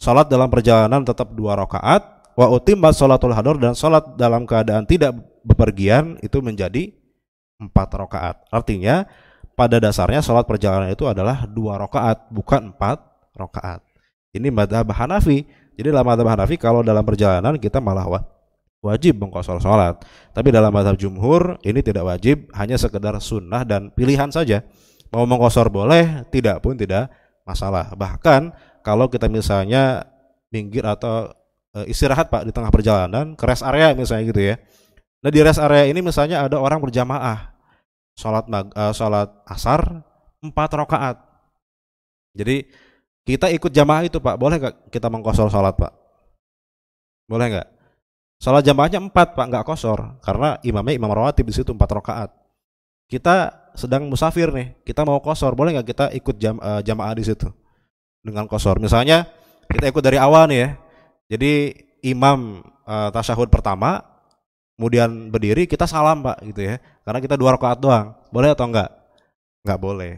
S1: sholat dalam perjalanan tetap dua rakaat wa utimmat sholatul hador dan sholat dalam keadaan tidak bepergian itu menjadi empat rakaat. Artinya pada dasarnya sholat perjalanan itu adalah dua rakaat bukan empat rakaat. Ini madhab Hanafi. Jadi dalam madhab Hanafi kalau dalam perjalanan kita malah wajib mengkosor sholat. Tapi dalam mazhab jumhur ini tidak wajib, hanya sekedar sunnah dan pilihan saja. Mau mengkosor boleh, tidak pun tidak masalah. Bahkan kalau kita misalnya minggir atau e, istirahat pak di tengah perjalanan ke rest area misalnya gitu ya. Nah di rest area ini misalnya ada orang berjamaah sholat mag, uh, sholat asar empat rakaat. Jadi kita ikut jamaah itu pak, boleh nggak kita mengkosor sholat pak? Boleh nggak? Salat jamaahnya empat pak, nggak kosor, karena imamnya imam rawatib di situ empat rakaat. Kita sedang musafir nih, kita mau kosor, boleh nggak kita ikut jam, uh, jamaah di situ dengan kosor? Misalnya kita ikut dari awal nih ya, jadi imam uh, tasyahud pertama, kemudian berdiri kita salam pak gitu ya, karena kita dua rakaat doang, boleh atau enggak? Enggak boleh.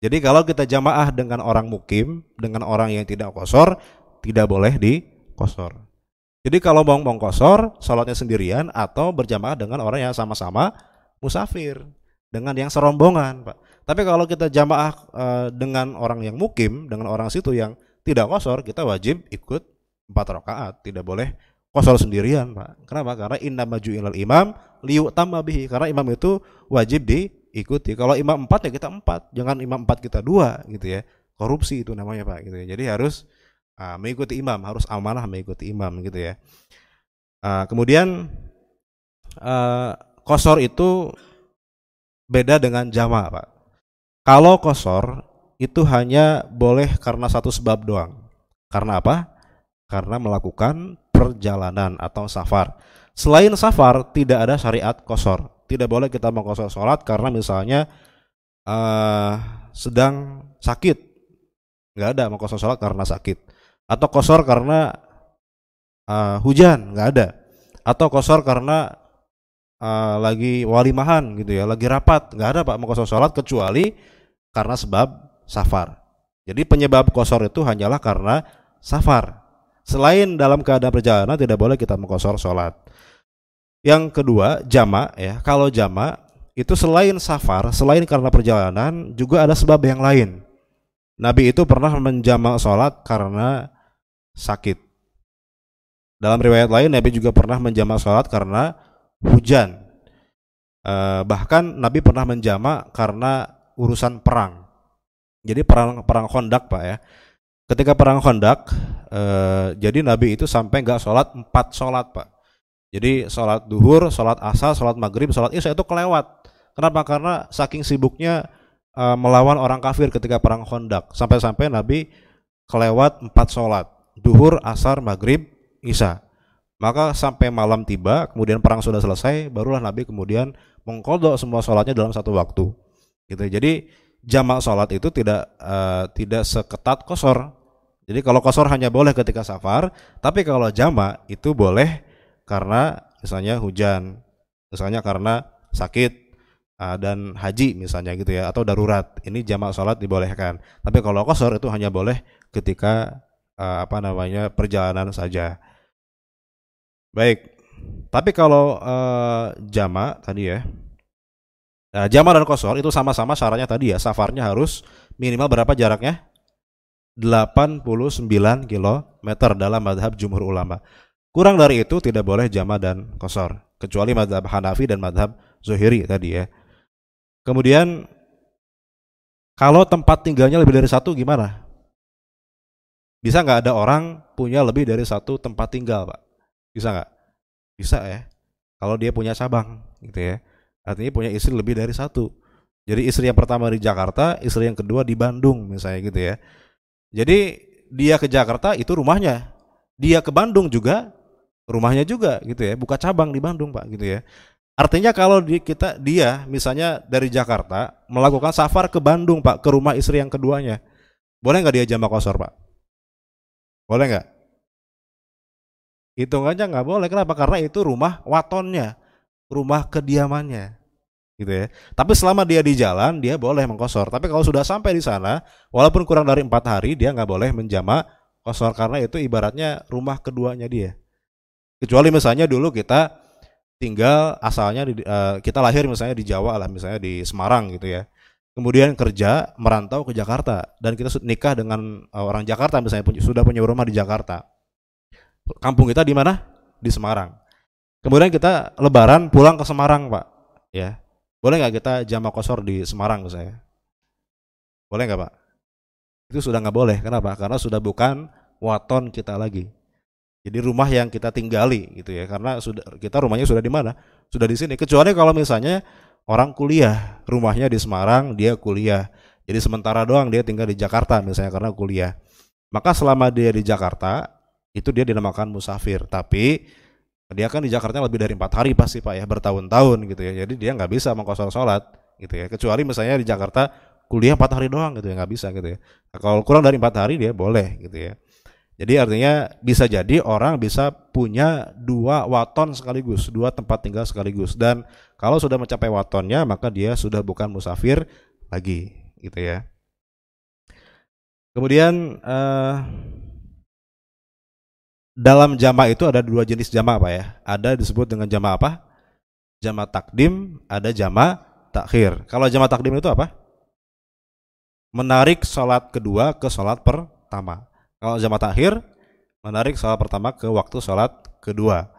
S1: Jadi kalau kita jamaah dengan orang mukim, dengan orang yang tidak kosor, tidak boleh di kosor. Jadi kalau mau mengkosor, sholatnya sendirian atau berjamaah dengan orang yang sama-sama musafir dengan yang serombongan, Pak. Tapi kalau kita jamaah e, dengan orang yang mukim, dengan orang situ yang tidak kosor, kita wajib ikut empat rakaat, tidak boleh kosor sendirian, Pak. Kenapa? Karena inna maju ilal imam liu bihi. Karena imam itu wajib di diikuti. Kalau imam empat ya kita empat, jangan imam empat kita dua gitu ya. Korupsi itu namanya pak gitu ya. Jadi harus uh, mengikuti imam, harus amanah mengikuti imam gitu ya. Uh, kemudian uh, kosor itu beda dengan jama pak. Kalau kosor itu hanya boleh karena satu sebab doang. Karena apa? Karena melakukan perjalanan atau safar. Selain safar tidak ada syariat kosor. Tidak boleh kita mengkosor sholat karena misalnya uh, sedang sakit. Nggak ada mengkosor sholat karena sakit. Atau kosor karena uh, hujan, nggak ada. Atau kosor karena uh, lagi walimahan gitu ya, lagi rapat, nggak ada pak mengkosor sholat kecuali karena sebab safar. Jadi penyebab kosor itu hanyalah karena safar. Selain dalam keadaan perjalanan tidak boleh kita mengkosor sholat. Yang kedua, jama ya. Kalau jama itu selain safar, selain karena perjalanan, juga ada sebab yang lain. Nabi itu pernah menjamak sholat karena sakit. Dalam riwayat lain, Nabi juga pernah menjamak sholat karena hujan. Eh, bahkan Nabi pernah menjamak karena urusan perang. Jadi perang perang kondak pak ya. Ketika perang kondak, eh, jadi Nabi itu sampai nggak sholat empat sholat pak jadi sholat duhur, sholat asar, sholat maghrib, sholat isya itu kelewat. Kenapa? Karena saking sibuknya uh, melawan orang kafir ketika perang Khandaq. Sampai-sampai Nabi kelewat empat sholat. Duhur, asar, maghrib, isya. Maka sampai malam tiba, kemudian perang sudah selesai, barulah Nabi kemudian mengkodok semua sholatnya dalam satu waktu. Gitu. Jadi jamak sholat itu tidak uh, tidak seketat kosor. Jadi kalau kosor hanya boleh ketika safar, tapi kalau jamak itu boleh karena misalnya hujan, misalnya karena sakit uh, dan haji misalnya gitu ya atau darurat. Ini jamak sholat dibolehkan. Tapi kalau kosor itu hanya boleh ketika uh, apa namanya perjalanan saja. Baik. Tapi kalau uh, jamak tadi ya. Nah, jamak dan kosor itu sama-sama syaratnya tadi ya, safarnya harus minimal berapa jaraknya? 89 km dalam madhab jumhur ulama. Kurang dari itu tidak boleh jama dan kosor. Kecuali madhab Hanafi dan madhab Zuhiri tadi ya. Kemudian kalau tempat tinggalnya lebih dari satu gimana? Bisa nggak ada orang punya lebih dari satu tempat tinggal, Pak? Bisa nggak? Bisa ya. Kalau dia punya cabang, gitu ya. Artinya punya istri lebih dari satu. Jadi istri yang pertama di Jakarta, istri yang kedua di Bandung misalnya gitu ya. Jadi dia ke Jakarta itu rumahnya. Dia ke Bandung juga rumahnya juga gitu ya, buka cabang di Bandung Pak gitu ya. Artinya kalau di kita dia misalnya dari Jakarta melakukan safar ke Bandung Pak, ke rumah istri yang keduanya, boleh nggak dia jambak kosor Pak? Boleh nggak? Hitungannya nggak boleh. Kenapa? Karena itu rumah watonnya, rumah kediamannya, gitu ya. Tapi selama dia di jalan, dia boleh mengkosor. Tapi kalau sudah sampai di sana, walaupun kurang dari empat hari, dia nggak boleh menjamak kosor karena itu ibaratnya rumah keduanya dia. Kecuali misalnya dulu kita tinggal asalnya di, uh, kita lahir misalnya di Jawa lah, misalnya di Semarang gitu ya. Kemudian kerja merantau ke Jakarta dan kita nikah dengan uh, orang Jakarta misalnya sudah punya rumah di Jakarta. Kampung kita di mana? Di Semarang. Kemudian kita lebaran pulang ke Semarang, Pak. Ya. Boleh nggak kita jamak kosor di Semarang misalnya? Boleh nggak, Pak? Itu sudah nggak boleh. Kenapa? Karena sudah bukan waton kita lagi. Jadi rumah yang kita tinggali gitu ya, karena sudah kita rumahnya sudah di mana? Sudah di sini. Kecuali kalau misalnya orang kuliah, rumahnya di Semarang, dia kuliah. Jadi sementara doang dia tinggal di Jakarta misalnya karena kuliah. Maka selama dia di Jakarta, itu dia dinamakan musafir. Tapi dia kan di Jakarta lebih dari empat hari pasti pak ya bertahun-tahun gitu ya. Jadi dia nggak bisa mengkosong sholat gitu ya. Kecuali misalnya di Jakarta kuliah empat hari doang gitu ya nggak bisa gitu ya. Nah, kalau kurang dari empat hari dia boleh gitu ya. Jadi artinya bisa jadi orang bisa punya dua waton sekaligus, dua tempat tinggal sekaligus. Dan kalau sudah mencapai watonnya, maka dia sudah bukan musafir lagi, gitu ya. Kemudian eh, dalam jama itu ada dua jenis jama apa ya? Ada disebut dengan jama apa? Jama takdim, ada jama takhir. Kalau jama takdim itu apa? Menarik sholat kedua ke sholat pertama. Kalau jamaah takhir menarik sholat pertama ke waktu sholat kedua.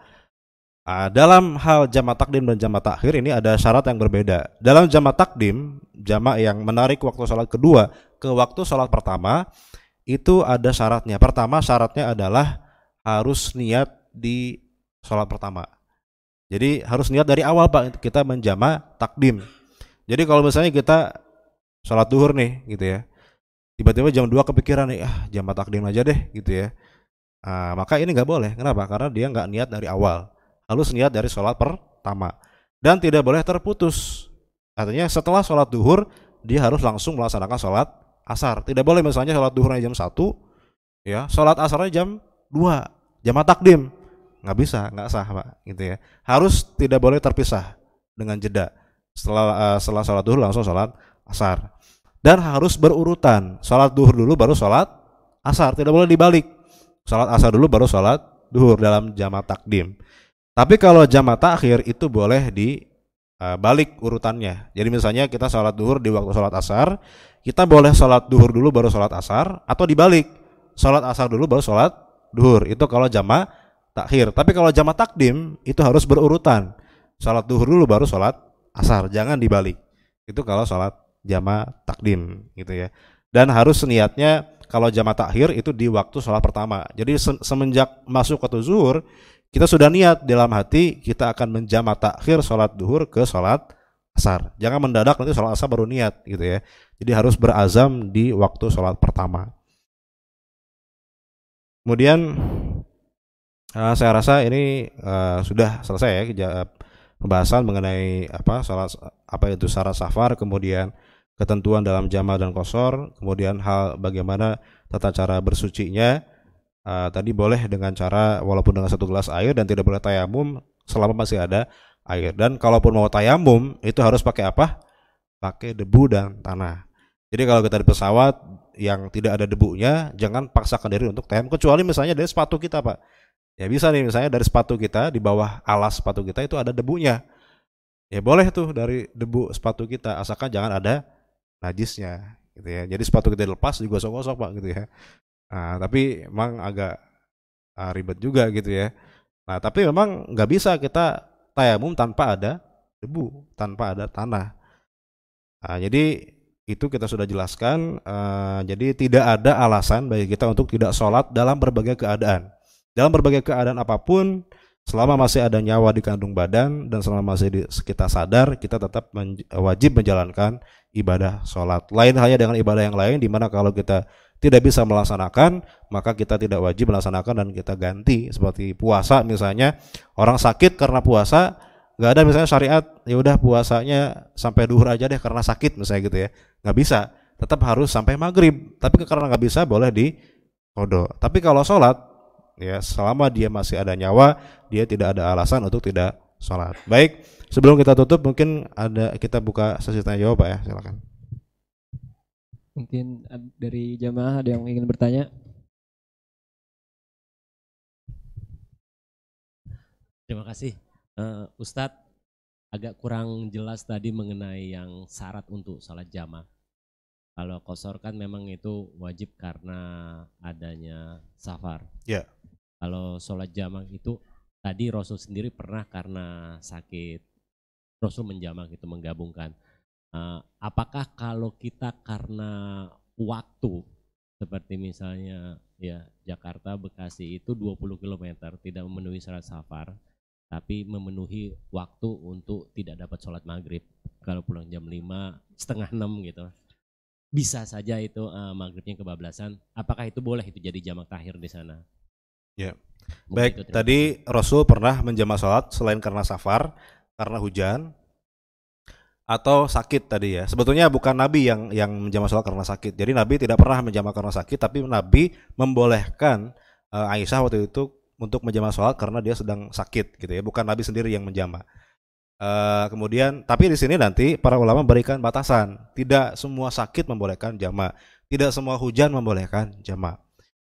S1: Nah, dalam hal jamak takdim dan jamak takhir ini ada syarat yang berbeda. Dalam jamak takdim, jamak yang menarik waktu sholat kedua ke waktu sholat pertama, itu ada syaratnya. Pertama syaratnya adalah harus niat di sholat pertama. Jadi harus niat dari awal Pak kita menjamak takdim. Jadi kalau misalnya kita sholat duhur nih gitu ya, tiba-tiba jam 2 kepikiran nih, ah jamak takdim aja deh gitu ya. Nah, maka ini nggak boleh. Kenapa? Karena dia nggak niat dari awal harus niat dari sholat pertama dan tidak boleh terputus artinya setelah sholat duhur dia harus langsung melaksanakan sholat asar tidak boleh misalnya sholat duhurnya jam 1 ya sholat asarnya jam 2 jam takdim. Nggak bisa nggak sah pak gitu ya. Harus tidak boleh terpisah dengan jeda. Setelah uh, setelah sholat duhur langsung sholat asar. Dan harus berurutan. Sholat duhur dulu baru sholat asar tidak boleh dibalik. Sholat asar dulu baru sholat duhur dalam jamaah takdim. Tapi kalau jamaah takhir itu boleh di uh, balik urutannya. Jadi misalnya kita sholat duhur di waktu sholat asar, kita boleh sholat duhur dulu baru sholat asar, atau dibalik. Sholat asar dulu baru sholat duhur. Itu kalau jamaah takhir. Tapi kalau jamaah takdim itu harus berurutan. Sholat duhur dulu baru sholat asar, jangan dibalik. Itu kalau sholat jamaah takdim gitu ya. Dan harus niatnya kalau jamaah takhir itu di waktu sholat pertama. Jadi semenjak masuk ke zuhur kita sudah niat dalam hati kita akan menjamak takhir sholat duhur ke sholat asar. Jangan mendadak nanti sholat asar baru niat gitu ya. Jadi harus berazam di waktu sholat pertama. Kemudian uh, saya rasa ini uh, sudah selesai ya pembahasan mengenai apa sholat apa itu syarat safar, kemudian ketentuan dalam jamaah dan kosor, kemudian hal bagaimana tata cara bersucinya, uh, tadi boleh dengan cara walaupun dengan satu gelas air dan tidak boleh tayamum selama masih ada air. Dan kalaupun mau tayamum itu harus pakai apa? Pakai debu dan tanah. Jadi kalau kita di pesawat yang tidak ada debunya jangan paksakan diri untuk tayamum kecuali misalnya dari sepatu kita pak. Ya bisa nih misalnya dari sepatu kita di bawah alas sepatu kita itu ada debunya. Ya boleh tuh dari debu sepatu kita asalkan jangan ada najisnya gitu ya. Jadi sepatu kita dilepas juga gosok-gosok pak gitu ya. Nah, tapi memang agak uh, ribet juga gitu ya. Nah, tapi memang nggak bisa kita tayamum tanpa ada debu, tanpa ada tanah. Nah, jadi itu kita sudah jelaskan. Uh, jadi tidak ada alasan bagi kita untuk tidak sholat dalam berbagai keadaan. Dalam berbagai keadaan apa pun, selama masih ada nyawa di kandung badan dan selama masih di, kita sadar, kita tetap menj wajib menjalankan ibadah sholat. Lain halnya dengan ibadah yang lain, di mana kalau kita tidak bisa melaksanakan, maka kita tidak wajib melaksanakan dan kita ganti seperti puasa misalnya orang sakit karena puasa nggak ada misalnya syariat ya udah puasanya sampai duhur aja deh karena sakit misalnya gitu ya. Nggak bisa tetap harus sampai maghrib. Tapi karena nggak bisa boleh di kodo tapi kalau sholat ya selama dia masih ada nyawa dia tidak ada alasan untuk tidak sholat. Baik sebelum kita tutup mungkin ada kita buka sesi tanya jawab pak ya. Silakan.
S2: Mungkin dari jamaah ada yang ingin bertanya?
S3: Terima kasih. Uh, Ustadz, agak kurang jelas tadi mengenai yang syarat untuk salat jamaah. Kalau kosor kan memang itu wajib karena adanya safar.
S1: Ya. Yeah.
S3: Kalau sholat jamaah itu tadi Rasul sendiri pernah karena sakit. Rasul menjamak itu menggabungkan. Uh, apakah kalau kita karena waktu seperti misalnya ya Jakarta Bekasi itu 20 km tidak memenuhi syarat safar tapi memenuhi waktu untuk tidak dapat sholat maghrib. Kalau pulang jam 5 setengah 6 gitu. Bisa saja itu uh, maghribnya kebablasan. Apakah itu boleh itu jadi jamak tahir di sana?
S1: Ya. Baik tadi Rasul pernah menjamak sholat selain karena safar karena hujan atau sakit tadi ya. Sebetulnya bukan Nabi yang yang menjamah sholat karena sakit. Jadi Nabi tidak pernah menjamah karena sakit, tapi Nabi membolehkan uh, Aisyah waktu itu untuk menjamah sholat karena dia sedang sakit gitu ya. Bukan Nabi sendiri yang menjamah. Uh, kemudian tapi di sini nanti para ulama berikan batasan. Tidak semua sakit membolehkan jamaah. Tidak semua hujan membolehkan jamaah.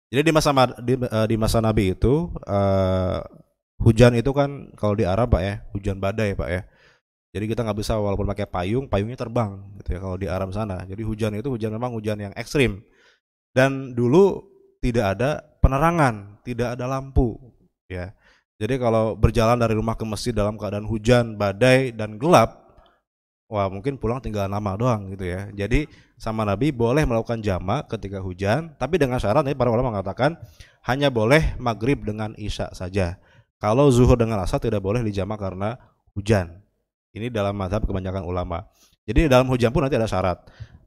S1: Jadi di masa di, uh, di masa Nabi itu uh, hujan itu kan kalau di Arab Pak ya, hujan badai Pak ya jadi kita nggak bisa walaupun pakai payung, payungnya terbang gitu ya kalau di Arab sana. Jadi hujan itu hujan memang hujan yang ekstrim. Dan dulu tidak ada penerangan, tidak ada lampu ya. Jadi kalau berjalan dari rumah ke masjid dalam keadaan hujan, badai dan gelap, wah mungkin pulang tinggal nama doang gitu ya. Jadi sama Nabi boleh melakukan jama ketika hujan, tapi dengan syarat nih para ulama mengatakan hanya boleh maghrib dengan isya saja. Kalau zuhur dengan asar tidak boleh dijama karena hujan. Ini dalam mazhab kebanyakan ulama. Jadi dalam hujan pun nanti ada syarat.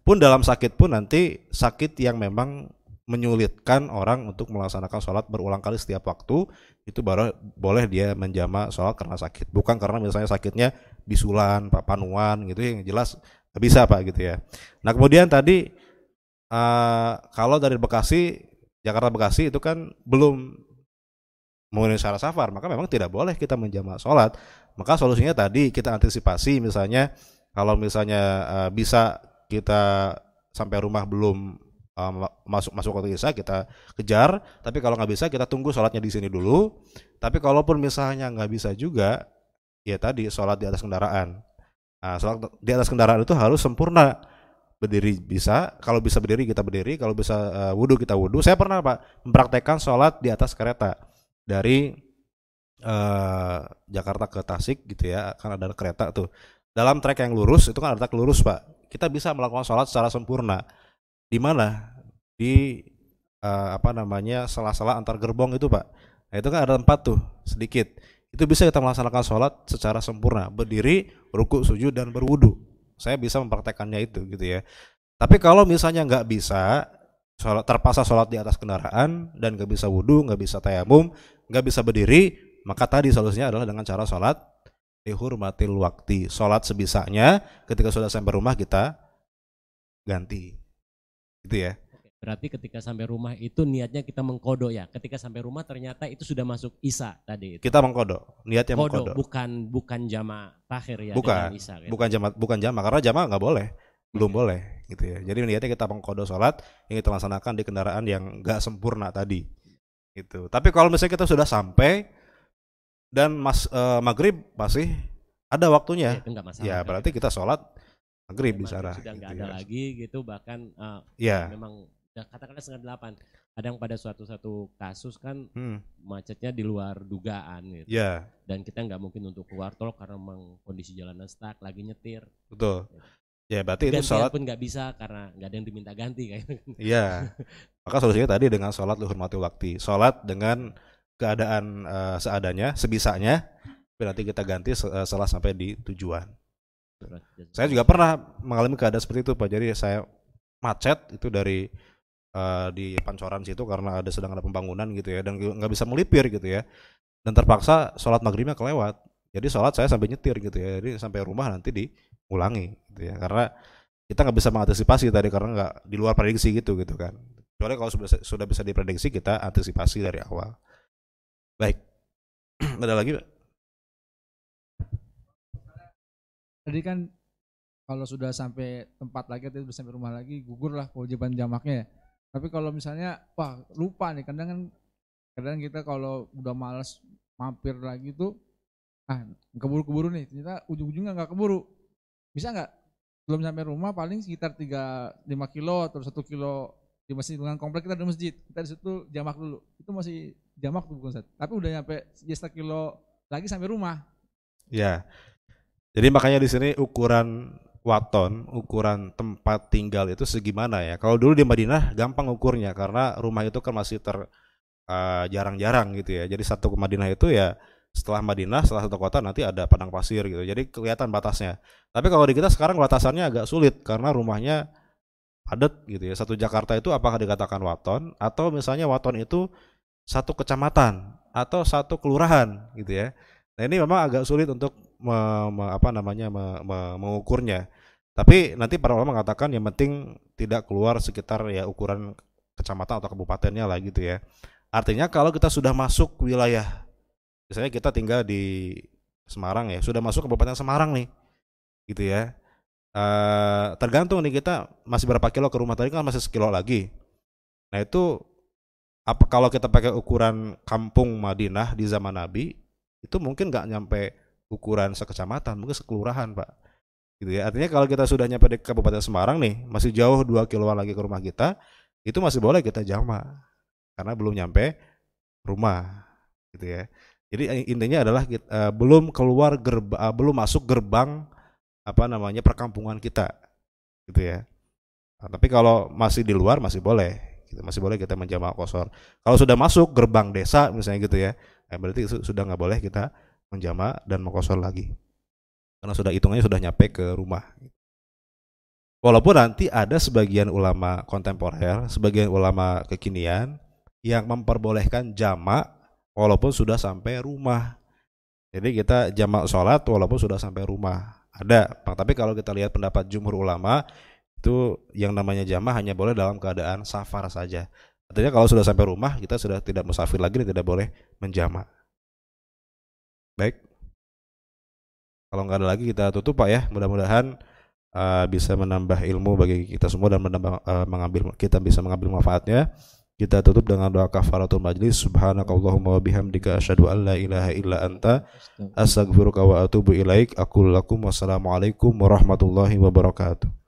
S1: Pun dalam sakit pun nanti sakit yang memang menyulitkan orang untuk melaksanakan sholat berulang kali setiap waktu itu baru boleh dia menjama sholat karena sakit. Bukan karena misalnya sakitnya bisulan panuan gitu yang jelas bisa pak gitu ya. Nah kemudian tadi uh, kalau dari Bekasi Jakarta Bekasi itu kan belum memenuhi syarat safar maka memang tidak boleh kita menjama sholat. Maka solusinya tadi kita antisipasi misalnya kalau misalnya uh, bisa kita sampai rumah belum uh, masuk masuk waktu isya kita kejar. Tapi kalau nggak bisa kita tunggu sholatnya di sini dulu. Tapi kalaupun misalnya nggak bisa juga ya tadi sholat di atas kendaraan. Nah, sholat di atas kendaraan itu harus sempurna. Berdiri bisa kalau bisa berdiri kita berdiri. Kalau bisa uh, wudhu kita wudhu saya pernah pak mempraktekkan sholat di atas kereta dari uh, Jakarta ke Tasik gitu ya kan ada kereta tuh. Dalam trek yang lurus itu kan ada trek lurus pak. Kita bisa melakukan sholat secara sempurna di mana? Di uh, apa namanya sela-sela antar gerbong itu pak. Nah itu kan ada tempat tuh sedikit. Itu bisa kita melaksanakan sholat secara sempurna, berdiri, ruku, sujud dan berwudu. Saya bisa mempraktekannya itu gitu ya. Tapi kalau misalnya nggak bisa, sholat, terpaksa sholat di atas kendaraan dan nggak bisa wudhu, nggak bisa tayamum, nggak bisa berdiri, maka tadi solusinya adalah dengan cara sholat dihormatil waktu. Sholat sebisanya, ketika sudah sampai rumah kita ganti. Itu ya.
S3: Berarti ketika sampai rumah itu niatnya kita mengkodo ya. Ketika sampai rumah ternyata itu sudah masuk isa tadi.
S1: Itu. Kita mengkodo, niatnya
S3: Kodo,
S1: mengkodo.
S3: bukan bukan jama takhir ya.
S1: Bukan, isa, gitu. bukan jama, bukan jama karena jama nggak boleh, belum okay. boleh gitu ya. Jadi niatnya kita mengkodo sholat yang kita laksanakan di kendaraan yang nggak sempurna tadi. Itu. Tapi kalau misalnya kita sudah sampai dan mas uh, maghrib masih ada waktunya. Ya, ya berarti kita sholat maghrib di sana
S3: sudah nggak gitu ada ya. lagi gitu bahkan uh,
S1: ya
S3: memang ya katakanlah setengah delapan kadang pada suatu satu kasus kan hmm. macetnya di luar dugaan gitu.
S1: Ya
S3: dan kita nggak mungkin untuk keluar tol karena memang kondisi jalanan stuck lagi nyetir.
S1: Betul. Gitu. ya berarti
S3: Gantian
S1: itu sholat
S3: pun nggak bisa karena nggak ada yang diminta ganti kayak
S1: iya. Maka solusinya tadi dengan sholat luhur mati waktu. Sholat dengan keadaan uh, seadanya sebisanya berarti kita ganti uh, setelah sampai di tujuan saya juga pernah mengalami keadaan seperti itu Pak. Jadi saya macet itu dari uh, di Pancoran situ karena ada sedang ada pembangunan gitu ya dan nggak bisa melipir gitu ya. Dan terpaksa sholat maghribnya kelewat. Jadi sholat saya sampai nyetir gitu ya. Jadi sampai rumah nanti diulangi gitu ya. Karena kita nggak bisa mengantisipasi tadi karena nggak di luar prediksi gitu gitu kan. Kecuali kalau sudah sudah bisa diprediksi kita antisipasi dari awal. Baik. ada lagi Pak?
S4: Tadi kan kalau sudah sampai tempat lagi atau sampai rumah lagi gugur lah kewajiban jamaknya ya. Tapi kalau misalnya wah lupa nih kadang kan kadang kita kalau udah males mampir lagi tuh ah keburu-keburu nih ternyata ujung-ujungnya nggak keburu. Bisa nggak? Belum sampai rumah paling sekitar 3 5 kilo atau satu kilo di masjid dengan komplek kita ada masjid. Kita di situ jamak dulu. Itu masih jamak tuh bukan tapi udah nyampe satu kilo lagi sampai rumah.
S1: Ya jadi makanya di sini ukuran waton, ukuran tempat tinggal itu segimana ya? Kalau dulu di Madinah gampang ukurnya karena rumah itu kan masih ter uh, jarang-jarang gitu ya. Jadi satu ke Madinah itu ya setelah Madinah, setelah satu kota nanti ada padang pasir gitu. Jadi kelihatan batasnya. Tapi kalau di kita sekarang batasannya agak sulit karena rumahnya padat gitu ya. Satu Jakarta itu apakah dikatakan waton atau misalnya waton itu satu kecamatan atau satu kelurahan gitu ya. Nah ini memang agak sulit untuk me, me, apa namanya me, me, mengukurnya. Tapi nanti para ulama mengatakan yang penting tidak keluar sekitar ya ukuran kecamatan atau kabupatennya lah gitu ya. Artinya kalau kita sudah masuk wilayah, misalnya kita tinggal di Semarang ya, sudah masuk kabupaten Semarang nih, gitu ya. Uh, tergantung nih kita masih berapa kilo ke rumah tadi kan masih sekilo lagi. Nah itu apa kalau kita pakai ukuran kampung Madinah di zaman Nabi itu mungkin nggak nyampe ukuran sekecamatan, mungkin sekelurahan, Pak. Gitu ya. Artinya kalau kita sudah nyampe di Kabupaten Semarang nih, masih jauh dua kiloan lagi ke rumah kita, itu masih boleh kita jama karena belum nyampe rumah gitu ya. Jadi intinya adalah kita, uh, belum keluar gerbang, uh, belum masuk gerbang apa namanya perkampungan kita, gitu ya. Nah, tapi kalau masih di luar masih boleh, kita masih boleh kita menjamak kosor. Kalau sudah masuk gerbang desa misalnya gitu ya, eh, berarti sudah nggak boleh kita menjamak dan mengkosor lagi, karena sudah hitungannya sudah nyampe ke rumah. Walaupun nanti ada sebagian ulama kontemporer, sebagian ulama kekinian yang memperbolehkan jamak walaupun sudah sampai rumah. Jadi kita jamak sholat walaupun sudah sampai rumah. Ada, tapi kalau kita lihat pendapat jumhur ulama itu yang namanya jamak hanya boleh dalam keadaan safar saja. Artinya kalau sudah sampai rumah kita sudah tidak musafir lagi tidak boleh menjamak. Baik. Kalau nggak ada lagi kita tutup Pak ya. Mudah-mudahan uh, bisa menambah ilmu bagi kita semua dan menambah uh, mengambil kita bisa mengambil manfaatnya. Kita tutup dengan doa kafaratul majlis. Subhanakallahumma wa bihamdika asyhadu an la ilaha illa anta astaghfiruka wa atubu ilaik. Aqul lakum wassalamualaikum warahmatullahi wabarakatuh.